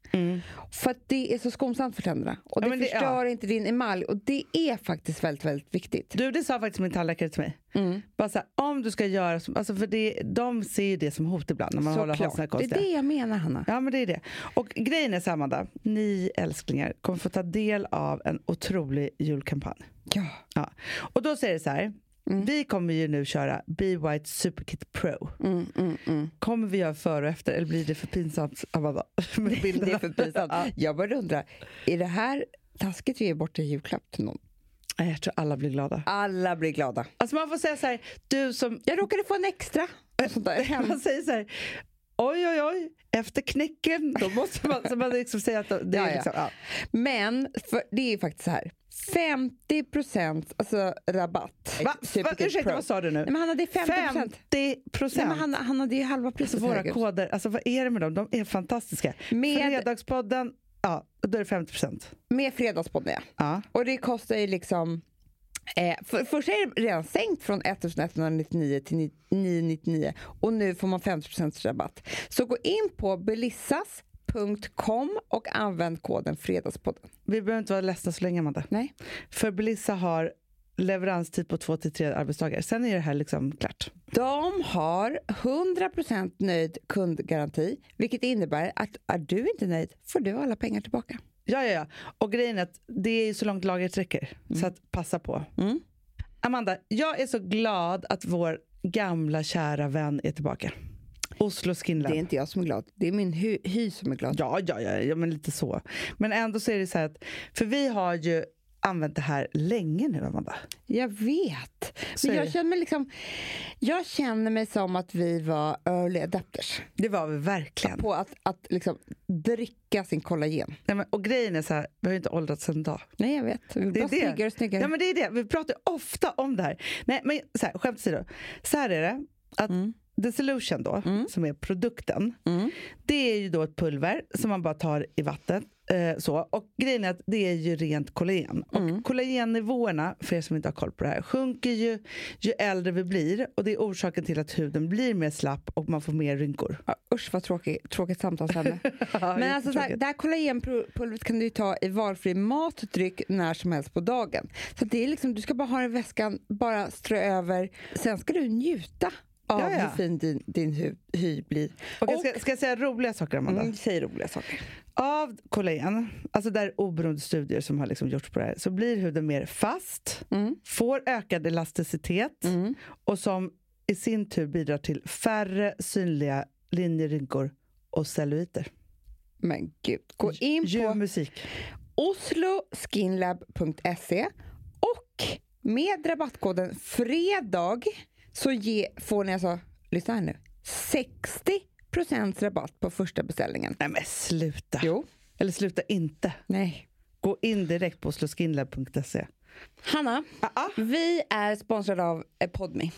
För att det är så skonsamt för tänderna och Mm. Ja, det det- förstör inte din emalj och det är faktiskt väldigt, väldigt viktigt. Du, det sa faktiskt min tandläkare till mig. Mm. Bara så här, om du ska göra som, alltså för det, de ser ju det som hot ibland när man håller på Det är det jag menar Hanna. Ja, men det är det. Och grejen är så här, Amanda, ni älsklingar kommer få ta del av en otrolig julkampanj. Ja. Ja. Och då säger det så här, Mm. vi kommer ju nu köra Be White Superkit Pro. Mm, Kommer vi göra före och efter eller blir det för pinsamt, Amanda? Med bilderna? Det är för pinsamt. Ja. Jag bara undrar, är det här taskigt att ge bort en julklapp till någon? Jag tror alla blir glada. Alla blir glada. Alltså man får säga så här, du som... Jag råkade få en extra. Man säger så här, oj oj oj, efter knäcken, då måste man, så man liksom säga att det är liksom, ja. Men för, det är ju faktiskt så här. 50 procent alltså, rabatt. Va? Va? Superkid Ursäkta, vad sa du nu? Nej, men han hade 50 procent. 50 procent? Nej, men han, han hade ju halva priset. Alltså våra koder, alltså vad är det med dem? De är fantastiska. Med- Fredagspodden, ja, då är det 50 procent. Med Fredagspodden ja. Ja. Och det kostar ju liksom Eh, för, först är det redan sänkt från 1199 till 999 och nu får man 50% rabatt. Så gå in på Belissas Podme.com och använd koden Fredagspodden. Vi behöver inte vara ledsna så länge, Amanda. Nej. För Belissa har leveranstid på två till tre arbetsdagar. Sen är det här liksom klart. De har 100% nöjd kundgaranti, vilket innebär att är du inte nöjd får du alla pengar tillbaka. Ja, ja, ja. Och grejen är att det är ju så långt lagret räcker. Så att passa på. Mm. Amanda, jag är så glad att vår gamla kära vän är tillbaka. Oslo Skin Lab. Det är inte jag som är glad, det är min hy, hy som är glad. Ja, ja, ja, ja, men lite så. Men ändå så är det så här att, för vi har ju använt det här länge nu, Amanda. Jag vet. Men jag känner, mig liksom, jag känner mig som att vi var early adapters Det var vi verkligen. på att, att liksom dricka sin kollagen. Nej, men, och grejen är så här, vi har ju inte åldrats en dag. Nej, jag vet. Vi Det är bara det. snyggare och snyggare. Ja, men det är det. Vi pratar ofta om det här. Nej, men så här, skämt åsido. Så här är det. Att The Solution då, som är produkten, Mm. det är ju då ett pulver som man bara tar i vatten. Eh, så. Och grejen är att det är ju rent kollagen. Mm. Och kollagennivåerna, för er som inte har koll på det här, sjunker ju ju äldre vi blir. Och det är orsaken till att huden blir mer slapp och man får mer rynkor. Ja, usch vad tråkigt, tråkigt samtalsämne. Men alltså, så här, det här kollagenpulvret kan du ju ta i valfri mat, dryck, när som helst på dagen. Så det är liksom, du ska bara ha det i väskan, bara strö över. Sen ska du njuta av Ja, ja. hur fin din, din hy, hy blir. Och jag ska, ska jag säga roliga saker, Amanda? Mm, säg roliga saker. Av kollagen, alltså där är oberoende studier som har liksom gjorts på det här, så blir huden mer fast, Mm. får ökad elasticitet och som i sin tur bidrar till färre synliga linjerynkor och celluliter. Men gud, gå in på musik. osloskinlab.se och med rabattkoden FREDAG så ge, får ni alltså, lyssna här nu, 60% rabatt på första beställningen. Nej men sluta! Jo. Eller sluta inte. Nej. Gå in direkt på osloskinlab.se. Hanna, vi är sponsrade av eh, Podme.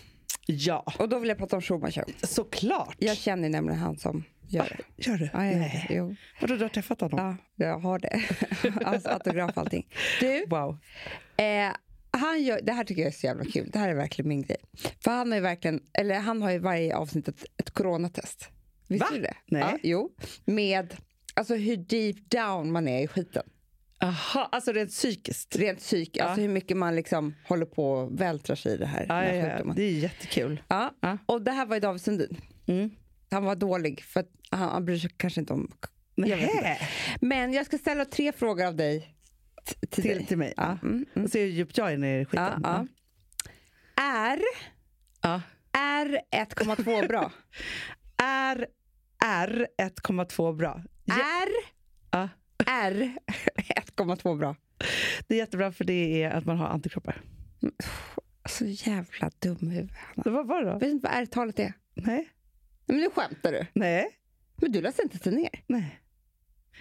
Ja, Och då vill jag prata om Schulman Show. såklart! Jag känner nämligen han som gör det. Gör du? Ja, jag, Nej. Jo. Vadå, du har träffat honom? Ja, jag har det. alltså autograf och allting. Du, Wow. Eh, han gör, det här tycker jag är så jävla kul. Det här är verkligen min grej. För han har ju verkligen, eller han har ju varje avsnitt ett, ett coronatest. Visste Va? du det? Nej. Ja, jo. Med alltså hur deep down man är i skiten. Aha, alltså rent psykiskt? Rent psyk, alltså hur mycket man liksom håller på och vältrar sig i det här. Ja, ja, ja. Det är jättekul. Ja. Ja. Och det här var ju David Sundin. Mm. Han var dålig för han, han bryr sig kanske inte om... Jag. Men jag ska ställa tre frågor av dig till, Till, till mig? Ja. Mm, mm. Och se hur djupt jag är ner i Ja, skiten. ja. Är, Ja. är 1,2 bra? Är, är 1,2 bra? Ja, Är, Ja. är 1,2 bra? det är jättebra för det är att man har antikroppar. Så jävla dum huvud. Vad var det då? Vet du inte vad R-talet är? Nej. Men nu skämtar du. Nej. Men du läser inte sig ner. Nej.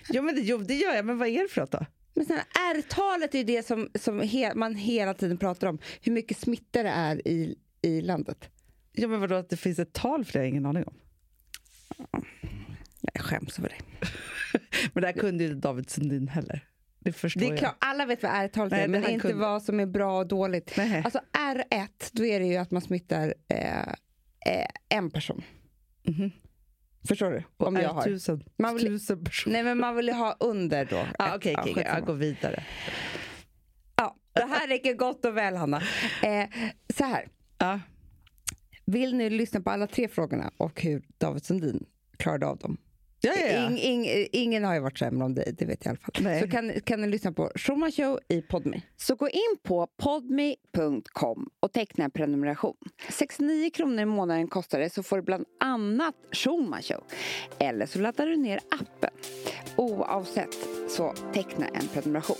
Jo, men det, jo, det gör jag. Men vad är det för något då? Men snälla, R-talet är ju det som, som he, man hela tiden pratar om. Hur mycket smitta det är i, i landet. Ja, men vadå att det finns ett tal för det har jag ingen aning om. Jag skäms över det. Men det här kunde ju David Sundin heller. Det förstår Det är jag. klart, alla vet vad R-talet är, men inte kunde. vad som är bra och dåligt. Nej. Alltså R1, då är det ju att man smittar eh, eh, en person. Mhm. Förstår du? Om jag har. tusen, Man vill- tusen personer. Nej, men man vill ju ha under då. Ah, Okej, okej, skitsamma. jag går vidare. Ja, det här räcker gott och väl, Hanna. Eh, så här, Ja. vill ni lyssna på alla tre frågorna och hur David Sundin klarade av dem? Ja, ja, ja. Ing, ing, ingen har ju varit sämre om dig, det vet jag i alla fall. Nej. Så kan, kan ni lyssna på Schulman Show i Podme. Så gå in på podme.com och teckna en prenumeration. 69 kronor i månaden kostar det så får du bland annat Schulman Show. Eller så laddar du ner appen. Oavsett så Teckna en prenumeration.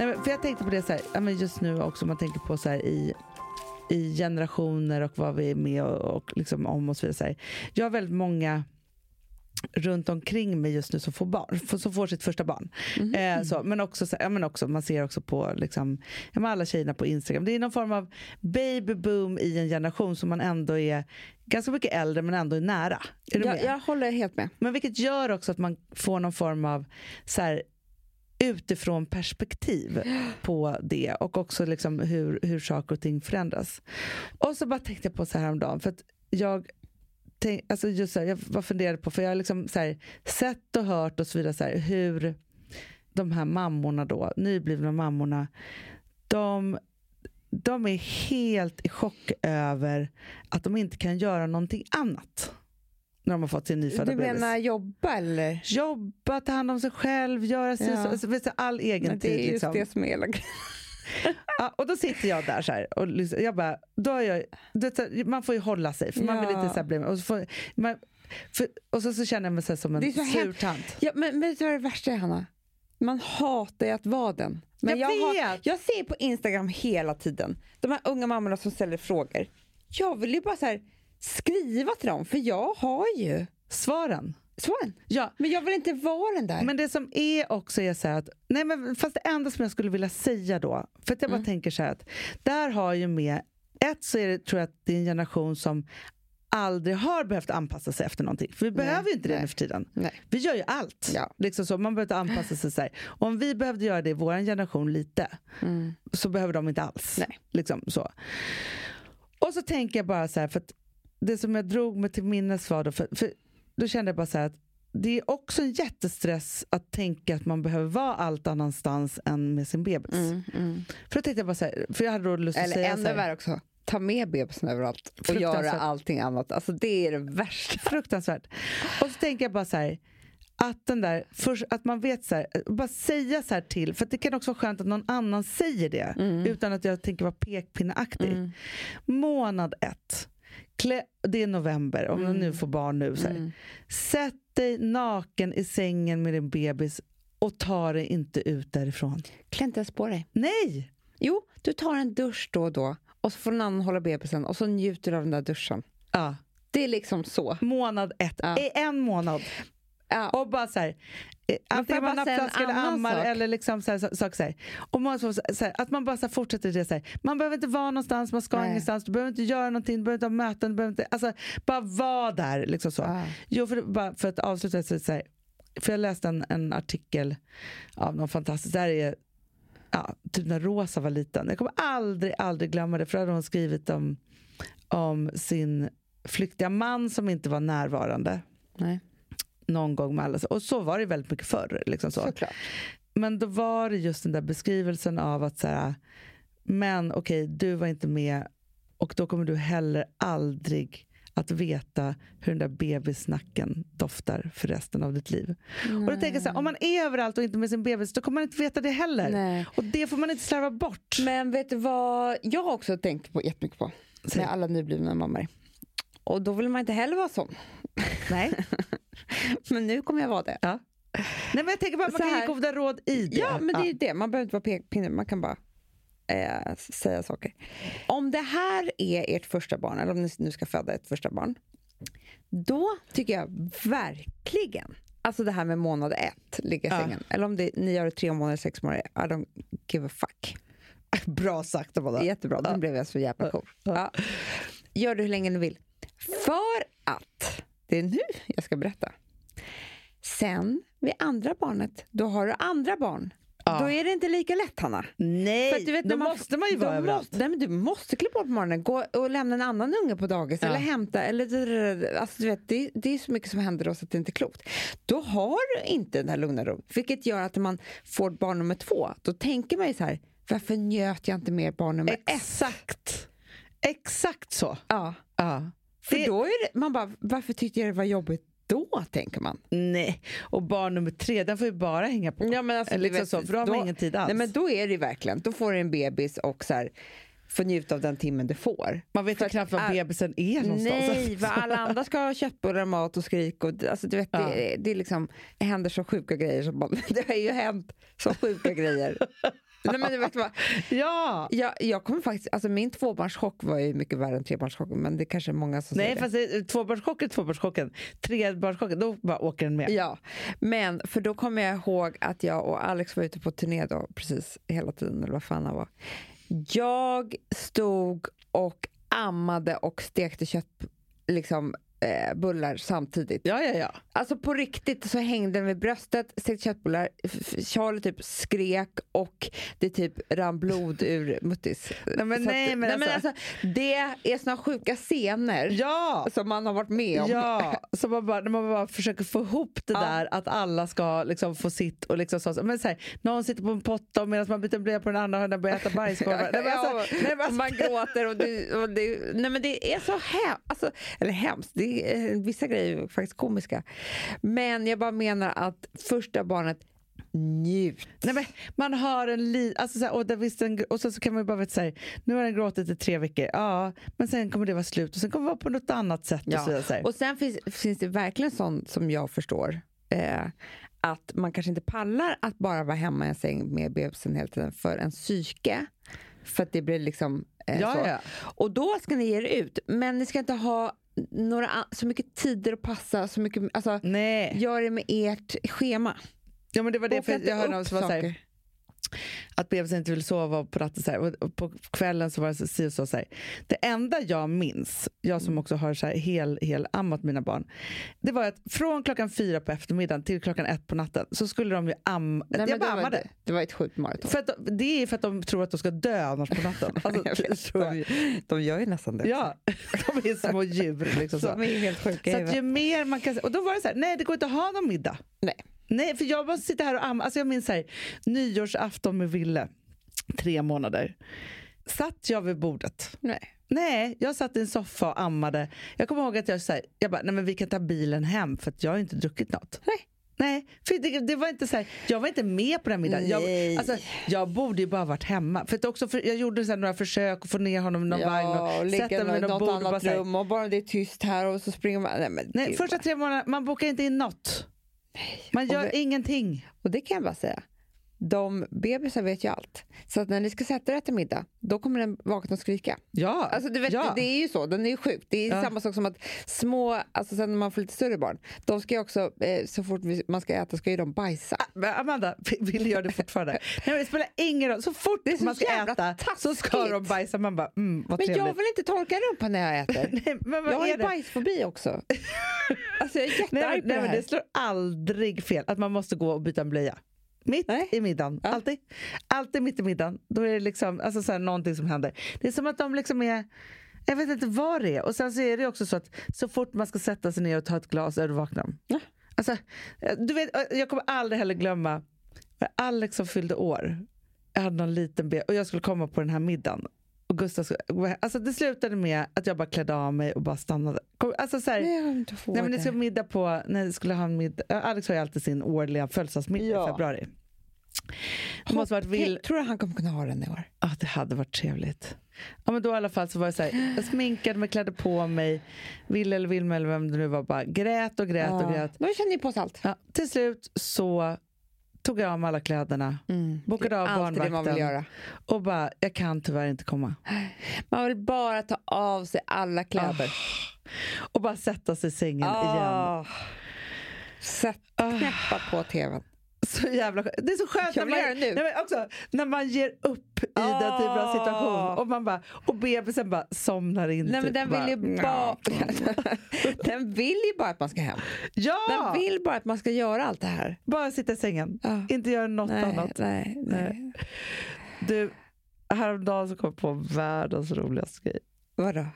Nej, för jag tänkte på det så här, ja, just nu också, man tänker på så här i, i generationer och vad vi är med och, och liksom om och så vidare. Jag har väldigt många runt omkring mig just nu som får, barn, som får sitt första barn. Eh, så, men också, så, ja, men också, man ser också på liksom, ja, alla tjejerna på Instagram. Det är någon form av babyboom i en generation som man ändå är ganska mycket äldre men ändå är nära. Är med? jag håller helt med. Men vilket gör också att man får någon form av så här, utifrån perspektiv på det och också liksom hur, hur saker och ting förändras. Och så bara tänkte jag på så här häromdagen, för att jag tänk, alltså just så här, jag var funderade på, för jag har liksom så här, sett och hört och så vidare så här, hur de här mammorna då, nyblivna mammorna, de, de är helt i chock över att de inte kan göra någonting annat när de har fått sin nyfödda Du bebis. menar jobba eller? Jobba, ta hand om sig själv, göra sig, Ja. så, alltså, du, all egen Nej, det är tid. just Liksom. det som är hela. Ja, och då sitter jag där så här och lyssnar. jag bara, då är jag, du här, man får ju hålla sig för man vill Ja. inte så här bli och så, får, man, för, och så, så känner jag mig så som Det en sur tant. Ja, men, men vet du vad det värsta är, Hanna? Man hatar ju att vara den. Men Jag har, vet. jag ser på Instagram hela tiden, de här unga mammorna som ställer frågor. Jag vill ju bara så här, skriva till dem, för jag har ju Svaren. svaren. Ja, Men jag vill inte vara den där. men det som är också är så att, nej men fast det enda som jag skulle vilja säga då, för att jag bara Mm. tänker så här att, där har ju med, ett så är det, tror jag att det är en generation som aldrig har behövt anpassa sig efter någonting. För vi behöver ju inte det nej. nu för tiden. Nej. Vi gör ju allt. Ja. Liksom så, man behöver inte anpassa sig. Så här. Om vi behövde göra det i vår generation lite, Mm. så behöver de inte alls. Nej. Liksom så. Och så tänker jag bara så här, för att det som jag drog mig till minnes var då, för, för då kände jag bara så här att det är också en jättestress att tänka att man behöver vara allt annanstans än med sin bebis. Mm, mm. För då tänkte jag bara så här, för jag hade då lust att Eller säga så ännu värre också, ta med bebisen överallt och göra allting annat. Alltså det är det värsta. fruktansvärt. Och så tänker jag bara så här, att, den där, först, att man vet så här, bara säga så här till, för att det kan också vara skönt att någon annan säger det utan att jag tänker vara pekpinneaktig. Månad ett, klä, det är november, om man nu får barn nu. Så här. Sätt dig naken i sängen med din bebis och ta dig inte ut därifrån. Klä inte ens på dig. Nej! Jo, du tar en dusch då och då och så får någon annan hålla bebisen och så njuter du av den där duschen. Ja, Det är liksom så. månad ett, Ja. i en månad. Ja. Och bara så här, eh, antingen man nappflaska eller ammar sak? eller liksom så här, så, saker så här. Och man, så, så här, att man bara så här, fortsätter det så här. Man behöver inte vara någonstans, man ska Nej. ingenstans, du behöver inte göra någonting, du behöver inte ha möten, du behöver inte, alltså bara vara där. Liksom så. Ja. Jo, för, bara för att avsluta så, så här, för jag läste en, en artikel av någon fantastisk, där är ja, typ när Rosa var liten. Jag kommer aldrig, aldrig glömma det, för då hade hon skrivit om, om sin flyktiga man som inte var närvarande Nej, någon gång med alla. Och så var det väldigt mycket förr. Liksom så. såklart. Men då var det just den där beskrivelsen av att så här, men okej, du var inte med och då kommer du heller aldrig att veta hur den där bebisnacken doftar för resten av ditt liv. Och då tänker jag så här, om man är överallt och inte med sin bebis, då kommer man inte veta det heller. Nej. Och det får man inte slarva bort. Men vet du vad jag har också tänkt på jättemycket på med alla nyblivna mammor? Och då vill man inte heller vara sån. Nej. Men nu kommer jag vara det. Ja. Nej, men jag tänker bara att man kan ge goda råd i det. Ja, men det är ju det. Man behöver inte vara pekpinne, man kan bara eh, säga saker. Om det här är ert första barn, eller om ni nu ska föda ett första barn, då tycker jag verkligen, alltså det här med månad ett, ligga i Ja. sängen, eller om det, ni gör det tre månader, sex månader, I don't give a fuck. Bra sagt, Amanda. Jättebra, då blev jag så jävla cool. Ja. Gör det hur länge ni vill. För att, det är nu jag ska berätta. Sen, vid andra barnet, då har du andra barn. Då är det inte lika lätt, Hanna. Nej, För du vet, då man- måste man ju vara överallt. Måste, nej, du måste klä på morgonen, gå och lämna en annan unge på dagis Ja. eller hämta. Eller, alltså, du vet, det, det är så mycket som händer då så att det inte är klokt. Då har du inte den här lugna ron. Vilket gör att när man får barn nummer två, då tänker man ju så här, varför njöt jag inte mer barn nummer ett? Exakt. Exakt så. Ja. Ja. För Det- då är det, man bara, varför tyckte jag det var jobbigt då, tänker man. Nej, och barn nummer tre, den får ju bara hänga på. Ja, men alltså, liksom så, för då har man ingen tid alls. Nej, men då är det verkligen, då får du en bebis och så här, får njuta av den timmen du får. man vet ju knappt var all- bebisen är någonstans. Nej, vad alla andra ska ha köttbullar, mat och skrik. Och, alltså, du vet, Ja. det, det, är liksom, det händer så sjuka grejer. Som det har ju hänt så sjuka grejer. Nej, men vet vad, Ja! jag, jag kommer faktiskt, alltså, min tvåbarnschock var ju mycket värre än trebarnschocken, men det är kanske är många som Nej, säger det. fast tvåbarnschocken är tvåbarnschocken. Trebarnschocken, då bara åker den med. Ja, men för då kommer jag ihåg att jag och Alex var ute på turné då, precis hela tiden, eller vad fan han var. Jag stod och ammade och stekte kött liksom eh, bullar samtidigt. Ja, ja, ja. Alltså på riktigt så hängde den vid bröstet, stekt köttbullar, Charlie typ skrek och det typ rann blod ur muttis. Nej, men Så nej, att, men alltså- alltså, det är såna sjuka scener Ja! som man har varit med om. Ja, så man bara, när man bara försöker få ihop det Ja. där att alla ska liksom få sitt och liksom så, men så här, någon sitter på en potta och medan man byter blöja på den andra och den börjar äta bajskorvar. Nej, men alltså, nej, men alltså, man gråter och det, och det, nej men det är så hemskt. Alltså, eller hemskt, det är, vissa grejer är faktiskt komiska. Men jag bara menar att första barnet, njut. nej, men man har en li, alltså så här, och, där visst en, och så, så kan man ju bara veta så här, nu har den gråtit i tre veckor, ja, men sen kommer det vara slut och sen kommer det vara på något annat sätt. Och så, så. Och sen finns, finns det verkligen sånt som jag förstår. Eh, att man kanske inte pallar att bara vara hemma i en säng med bebisen hela tiden för en psyke. För att det blir liksom eh, Ja, så. ja. Och då ska ni ge er ut. Men ni ska inte ha några, så mycket tider att passa. Så mycket, alltså, Nej. Gör det med ert schema. Ja, men det var det, för jag hörde någon som var så här. Att bebisen inte vill sova på natten. Så här, och på kvällen så var det så, si och så, så här. Det enda jag minns, jag Mm. som också har så här hel, hel ammat mina barn, det var att från klockan fyra på eftermiddagen till klockan ett på natten så skulle de ju amma. Nej, jag det, bara var, ammade. det, det var ett sjukt maraton. För att de, det är för att de tror att de ska dö annars på natten. Alltså, de, de gör ju nästan det. Ja, de är små djur. Liksom så. De är helt sjuka Så att ju mer man kan... Och då var det så här, nej det går inte att ha någon middag. Nej. Nej, för jag bara sitter här och amma. Alltså jag minns här, nyårsafton med Ville, tre månader. Satt jag vid bordet? Nej. Nej, jag satt i en soffa och ammade. Jag kommer ihåg att jag sa, jag bara, nej men vi kan ta bilen hem för att jag har inte druckit något. Nej. Nej, för det, det var inte så här, jag var inte med på den middagen. Nej. Jag, alltså, jag borde ju bara varit hemma. För också för, jag gjorde så här några försök att få ner honom i någon vagn Ja, och och sätta mig i något bord. Och bara annat så här, rum och bara det är tyst här och så springer man. Nej, men nej, första vad- tre månaderna, man bokar inte in något. Man gör det- ingenting. Och det kan jag bara säga. De bebisar vet ju allt. Så att när ni ska sätta er till middag, då kommer den vakna och skrika. Ja, Alltså, du vet, ja. Det är ju så, den är ju sjuk. Det är Ja. samma sak som att små, alltså sen när man får lite större barn, de ska ju också, eh, så fort vi- man ska äta ska ju de bajsa. Men Amanda vill göra det fortfarande. Nej, men det spelar ingen roll. Så fort så man ska äta så ska taskigt. de bajsa. Man bara, mm, vad Men trevligt. jag vill inte torka rumpan när jag äter. Nej, men vad jag har ju bajsfobi också. Alltså jag är jättearg Nej, på nej, det men här. det slår aldrig fel att man måste gå och byta en blöja. Mitt Nej. i middagen. Ja. Alltid. Alltid mitt i middagen. Då är det liksom, alltså så här, någonting som händer. Det är som att de liksom är... Jag vet inte vad det är. Och sen så är det också så att så fort man ska sätta sig ner och ta ett glas är då vaknar. Ja. Alltså, du vet, jag kommer aldrig heller glömma Alex som fyllde år. Jag hade någon liten be och jag skulle komma på den här middagen. Och Gustav skulle, alltså det slutade med att jag bara klädde av mig och bara stannade. Alltså så här, Nej, men det ska middag på, nej, skulle ha en middag. Alex har ju alltid sin årliga födelsedagsmiddag Ja. i februari. Det måste varit vill... Tror du han kommer kunna ha den i år? Ja, det hade varit trevligt. Ja, men då i alla fall så var det så här, jag sminkade mig, klädde på mig, Ville eller Vilma eller vem det nu var, bara grät och grät och grät. Då känner ni på sig allt. Ja, till slut så tog jag av mig alla kläderna, bokade av Mm. Man vill barnvakten göra. och bara, jag kan tyvärr inte komma. Man vill bara ta av sig alla kläder. Och bara sätta sig i sängen igen. Ah. Sätt knäppa på tvn. Så jävla skönt. Det är så skönt när man. Nej, men också, när man ger upp i den typen av situation Ah. och, man bara, och bebisen bara somnar in. Nej, men typ, den vill ju bara, bara... den vill ju bara att man ska hem. Ja! Den vill bara att man ska göra allt det här. Bara sitta i sängen. Ja. Inte göra något Nej, annat. nej, nej. Du, häromdagen så kom jag på världens roligaste grej. Vadå?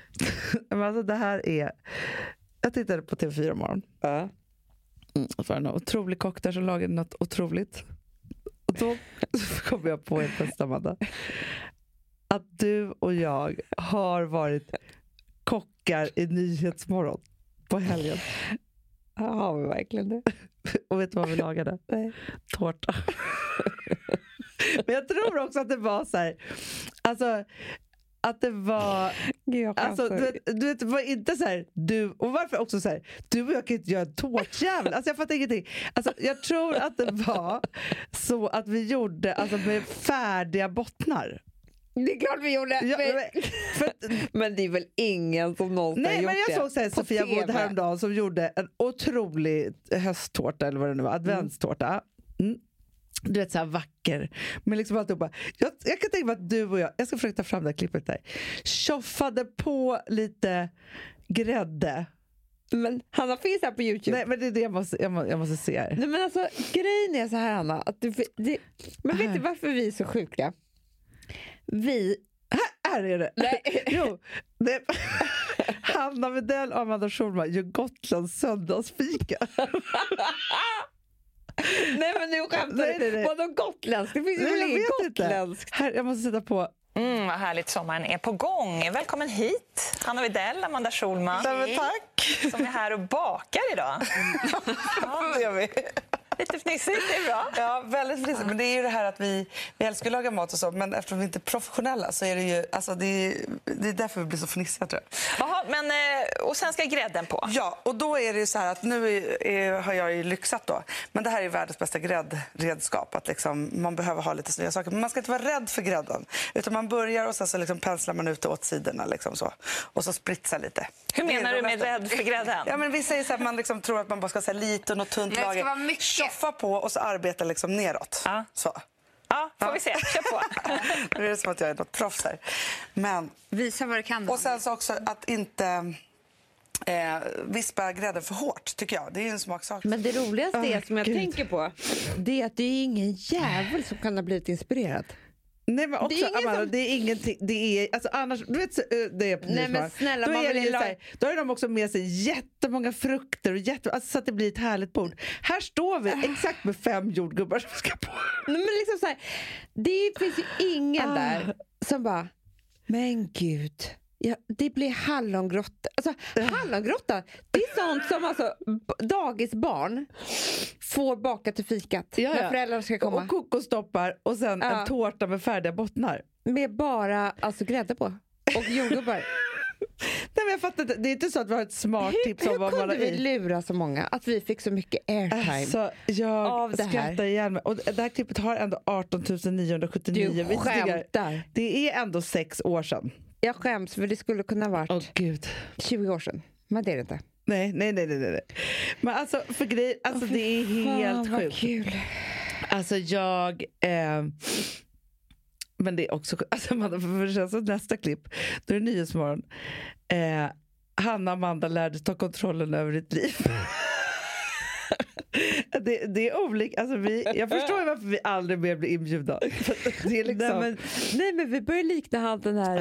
Men alltså det här är... Jag tittade på TV4 morgon. Ja. Mm, det någon otrolig kock där som lagade något otroligt. Och då kom jag på helt plötsligt, Amanda, att du och jag har varit kockar i Nyhetsmorgon på helgen. Ja, har vi verkligen det? Och vet du vad vi lagade? Nej. Tårta. Men jag tror också att det var så här, alltså att det var, Gud, jag alltså, du, vet, du vet, det var inte så här, du, och varför också så här, du och jag kan inte göra en tårtjävel. Alltså jag fattar ingenting. Alltså, jag tror att det var så att vi gjorde alltså, med färdiga bottnar. Det är klart vi gjorde! Ja, men, men- för, men det är väl ingen som någonsin Nej, har men gjort jag det såg så här, Sofia Wood häromdagen som gjorde en otrolig hösttårta, eller vad det nu var, adventstårta. Mm. Du vet, så här vacker. Men liksom alltihopa. Jag, jag kan tänka mig att du och jag, jag ska försöka ta fram det här klippet där, tjoffade på lite grädde. Men Hanna finns här på Youtube. Nej, men det är det jag måste, jag må, jag måste se här. Nej, men alltså, grejen är så här, Anna. Att du, det, men vet du varför vi är så sjuka? Vi... Här är det! Nej. jo, det, Hanna Widell och Amanda Schulman gör Gotlands söndagsfika. Nej men nu skämtar du. Vadå gotländskt? Det finns ju väl jag inget vet inte. gotländskt? Här, jag måste sätta på. Mm, vad härligt sommaren är på gång. Välkommen hit, Hanna Widell, Amanda Schulman. tack! Som är här och bakar idag. Det gör vi. Lite fnissigt, det är bra. Ja, väldigt fnissigt. Men det är ju det här att vi, vi älskar att laga mat och så, men eftersom vi inte är professionella så är det ju, alltså det är, det är därför vi blir så fnissiga tror jag. Jaha, men, eh, och sen ska grädden på. Ja, och då är det ju så här att nu är, är, har jag ju lyxat då. Men det här är världens bästa gräddredskap. Att liksom, man behöver ha lite snygga saker. Men man ska inte vara rädd för grädden. Utan man börjar och sen så liksom penslar man ut det åt sidorna. Liksom så. Och så spritsar lite. Hur menar du med rädd för grädden? Ja, men vi säger så att man liksom tror att man bara ska ha lite och något tunt Nej, det ska lager. vara mycket. Tjoffa på och så arbeta liksom neråt. Ja. Så. Ja, får vi se. Kör på. Nu är det som att jag är något proffs här. Men, Visa vad du kan. då. och sen så också att inte eh, vispa grädden för hårt, tycker jag. Det är en smaksak. Men det roligaste är, Åh, som jag Gud. tänker på, det är att det är ingen jävel som kan ha blivit inspirerad. Nej, men också, Det är ingen Amanda, som- det är ingenting. Det är, alltså, annars, du vet, så, eh, det är på Nej, men snälla, då, är det ju så här, då har de också med sig jättemånga frukter och jätte, alltså, så att det blir ett härligt bord. Här står vi exakt med fem jordgubbar som ska på. Nej, men liksom så här, det finns ju ingen Ah. där som bara, men gud. Ja, det blir hallongrotta. Alltså, hallongrotta, det är sånt som alltså, dagisbarn får baka till fikat Ja, när ja. föräldrarna ska komma. Och kokostoppar och sen Ja. en tårta med färdiga bottnar. Med bara alltså, grädde på. Och jordgubbar. Nej, men jag fattar inte. Det är inte så att vi har ett smart tips hur om hur vad man kunde vi i. lura så många? Att vi fick så mycket airtime. Alltså, jag av det här. ihjäl mig. Och det här klippet har ändå 18 979 du visningar. skämtar. Det är ändå sex år sedan. Jag skäms för det skulle kunna ha varit Åh gud. 20 år sedan. Men det är det inte. Nej, nej, nej, nej, nej. Men alltså, för grej, alltså det är helt vad sjukt. kul. Alltså jag... Eh, men det är också sjukt. alltså, för nästa klipp, då är det Nyhetsmorgon. Eh, Hanna Amanda lärde ta kontrollen över ditt liv. det, det är olika. Alltså vi, jag förstår ju varför vi aldrig mer blir inbjudna. Det är liksom... Nej, men, nej men vi börjar likna han den här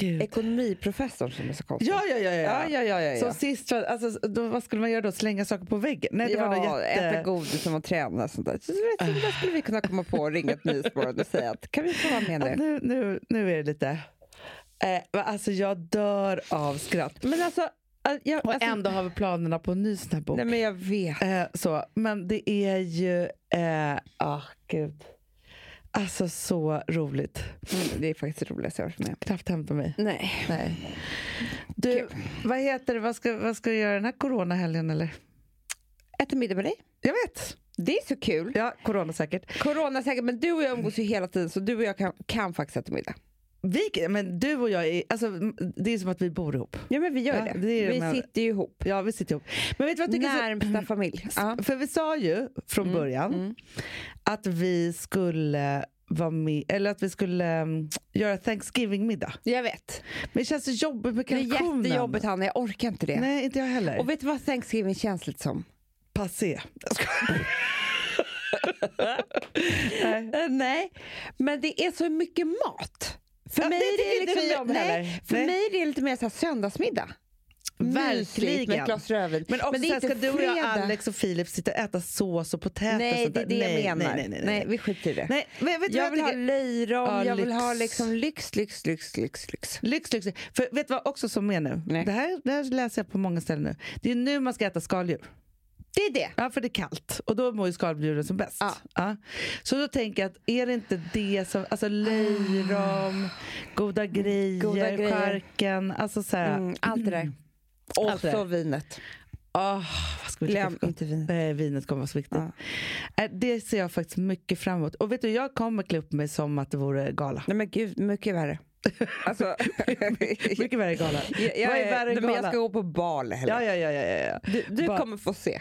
Ah, ekonomiprofessorn som är så konstig. Ja, ja, ja. ja. ja, ja, ja, ja, ja. Som sist, var- alltså, då, vad skulle man göra då? Slänga saker på väggen? Nej, det var något ja, jätte... äta godis som att träna. Sånt där. Så, vet, sånt där skulle vi kunna komma på och ringa ett nyhetsmorgon och säga att kan vi få vara med Ja, nu? nu, nu, nu är det lite... Eh, alltså jag dör av skratt. Men alltså, jag, Och alltså ändå har vi planerna på en ny sån här bok. nej men jag vet. Eh, så. Men det är ju... Eh, ah, gud. Alltså så roligt. Mm, det är faktiskt det roligaste jag har varit med om. Knappt hämta mig. Nej. Nej. Du, vad heter det? Vad ska, vad ska du göra den här coronahelgen eller? Äta middag med dig. Jag vet. Det är så kul. Ja, corona säkert. Corona säkert, men du och jag umgås ju hela tiden så du och jag kan, kan faktiskt äta middag. Vi, men du och jag, är, alltså, det är som att vi bor ihop. Ja men vi gör Ja, det. det vi med- sitter ju ihop. Ja, vi sitter ihop. Men vet du vad jag tycker är så- Närmsta familj. Ja. För vi sa ju från början att vi skulle vara med, eller att vi skulle um, göra Thanksgiving-middag. Jag vet. Men det känns så jobbigt med Det är kalkonen. jättejobbigt Hanna, jag orkar inte det. Nej, inte jag heller. Och vet du vad Thanksgiving känns lite som? Passé. Nej. Nej, men det är så mycket mat. För Ja, mig det är det tycker inte liksom, nej, för Nej. mig är det lite mer så här söndagsmiddag. Verkligen. med ett glas rödvin. Men också det är så här, ska inte du och jag, fredag. Alex och Filip sitta och äta sås och potäter och Nej, sånt det är det nej, jag menar. Nej, nej, nej, nej. vi skiter i det. nej men vet jag vill ha tycker? löjrom, Ja, jag vill ha liksom lyx, lyx, lyx, lyx, lyx. Lyx, lyx. För vet du vad också som är nu? Det här, det här läser jag på många ställen nu. Det är nu man ska äta skaldjur. Det är det. Ja, för det är kallt och då mår ju skaldjuren som bäst. Ja. Så då tänker jag att är det inte det som, alltså löjrom, goda grejer, Goda grejer. charken, alltså så här. Mm, allt det där. Och Allt det så vinet. Dricka Glöm inte vinet. Nej, vinet kommer vara så viktigt. Ja. Eh, Det ser jag faktiskt mycket fram emot. Och vet du, jag kommer klä upp mig som att det vore gala. Nej men gud, mycket värre. Alltså, Mycket värre gala. jag, jag, Vad är värre än men jag gala? ska gå på bal. Ja, ja, ja. ja, ja. Du, du kommer få se.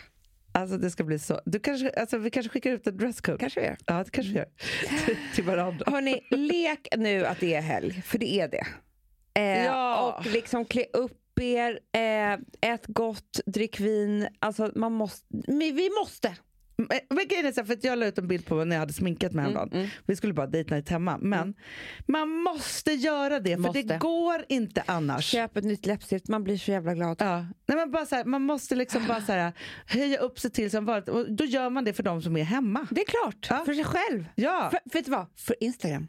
Alltså det ska bli så. Du kanske, alltså, vi kanske skickar ut en dresscode. Kanske vi gör. Ja, det kanske vi gör. till, till varandra. Hörni, lek nu att det är helg, för det är det. Eh, Ja. Och liksom klä upp ber, eh, ät gott, drick vin. Alltså man måste, vi måste. Men- grejen är så här, för att jag la ut en bild på när jag hade sminkat mig häromdagen. Mm, Vi skulle bara date night hemma. Men man måste göra det, för Måste. det går inte annars. Köp ett nytt läppstift, man blir så jävla glad. Ja. Nej, men bara så här, man måste liksom bara så här, höja upp sig till som vanligt. Och då gör man det för de som är hemma. Det är klart, Ja. för sig själv. Ja, För, vet du vad? För Instagram.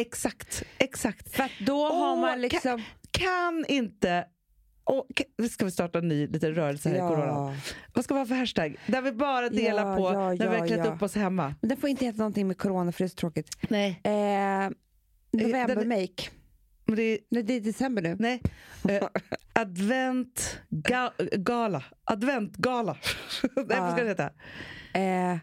exakt. exakt. För då har Åh, man liksom... kan, kan inte... Och, ska vi starta en ny liten rörelse här i corona? Vad ska vi ha för hashtag? Där vi bara delar Ja, på ja, när vi ja, har klätt ja. upp oss hemma. Men den får inte heta någonting med corona för det är så tråkigt. Nej. Eh, November den- make. Men det är, Nej, det är december nu. nej. Eh, advent ga, gala. Adventgala. Nej, vad ska det heta? Eh,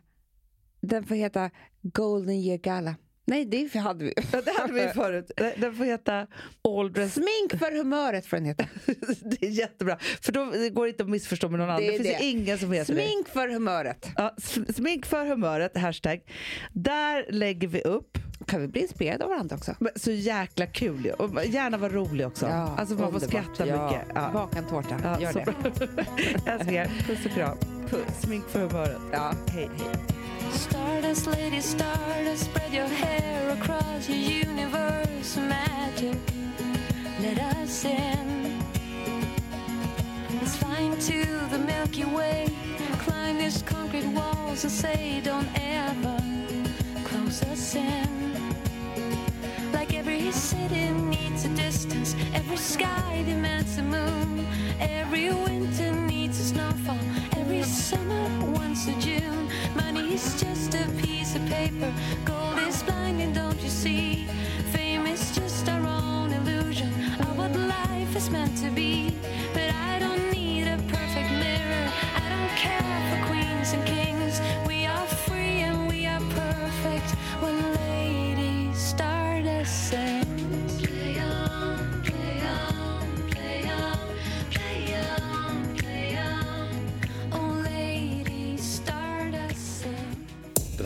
den får heta Golden Year Gala. Nej, det hade vi. Ja, Det hade vi förut. Den- får heta All Dress Smink för humöret får den heta. Det är jättebra. För då går det inte att missförstå med någon annan. Det finns det. ingen som heter det. Smink för humöret. Ja, smink för humöret, hashtag. Där lägger vi upp. Kan vi bli inspirerade av varandra också? Men Så jäkla kul ju. Och gärna vara rolig också. alltså man får skratta ja. mycket. Ja. Baka en tårta. Ja, Gör så det. bra. Älsklingar, puss och kram. Puss. Smink för humöret. Ja. Hej, hej. Stardust, lady stardust, spread your hair across your universe. Magic, let us in. Let's fly into the Milky Way, climb these concrete walls and say, don't ever close us in. Like every city needs a distance, every sky demands a moon, every winter needs a snowfall, every summer wants a June. Money is just a piece of paper, gold is blinding, don't you see? Fame is just our own illusion of what life is meant to be. But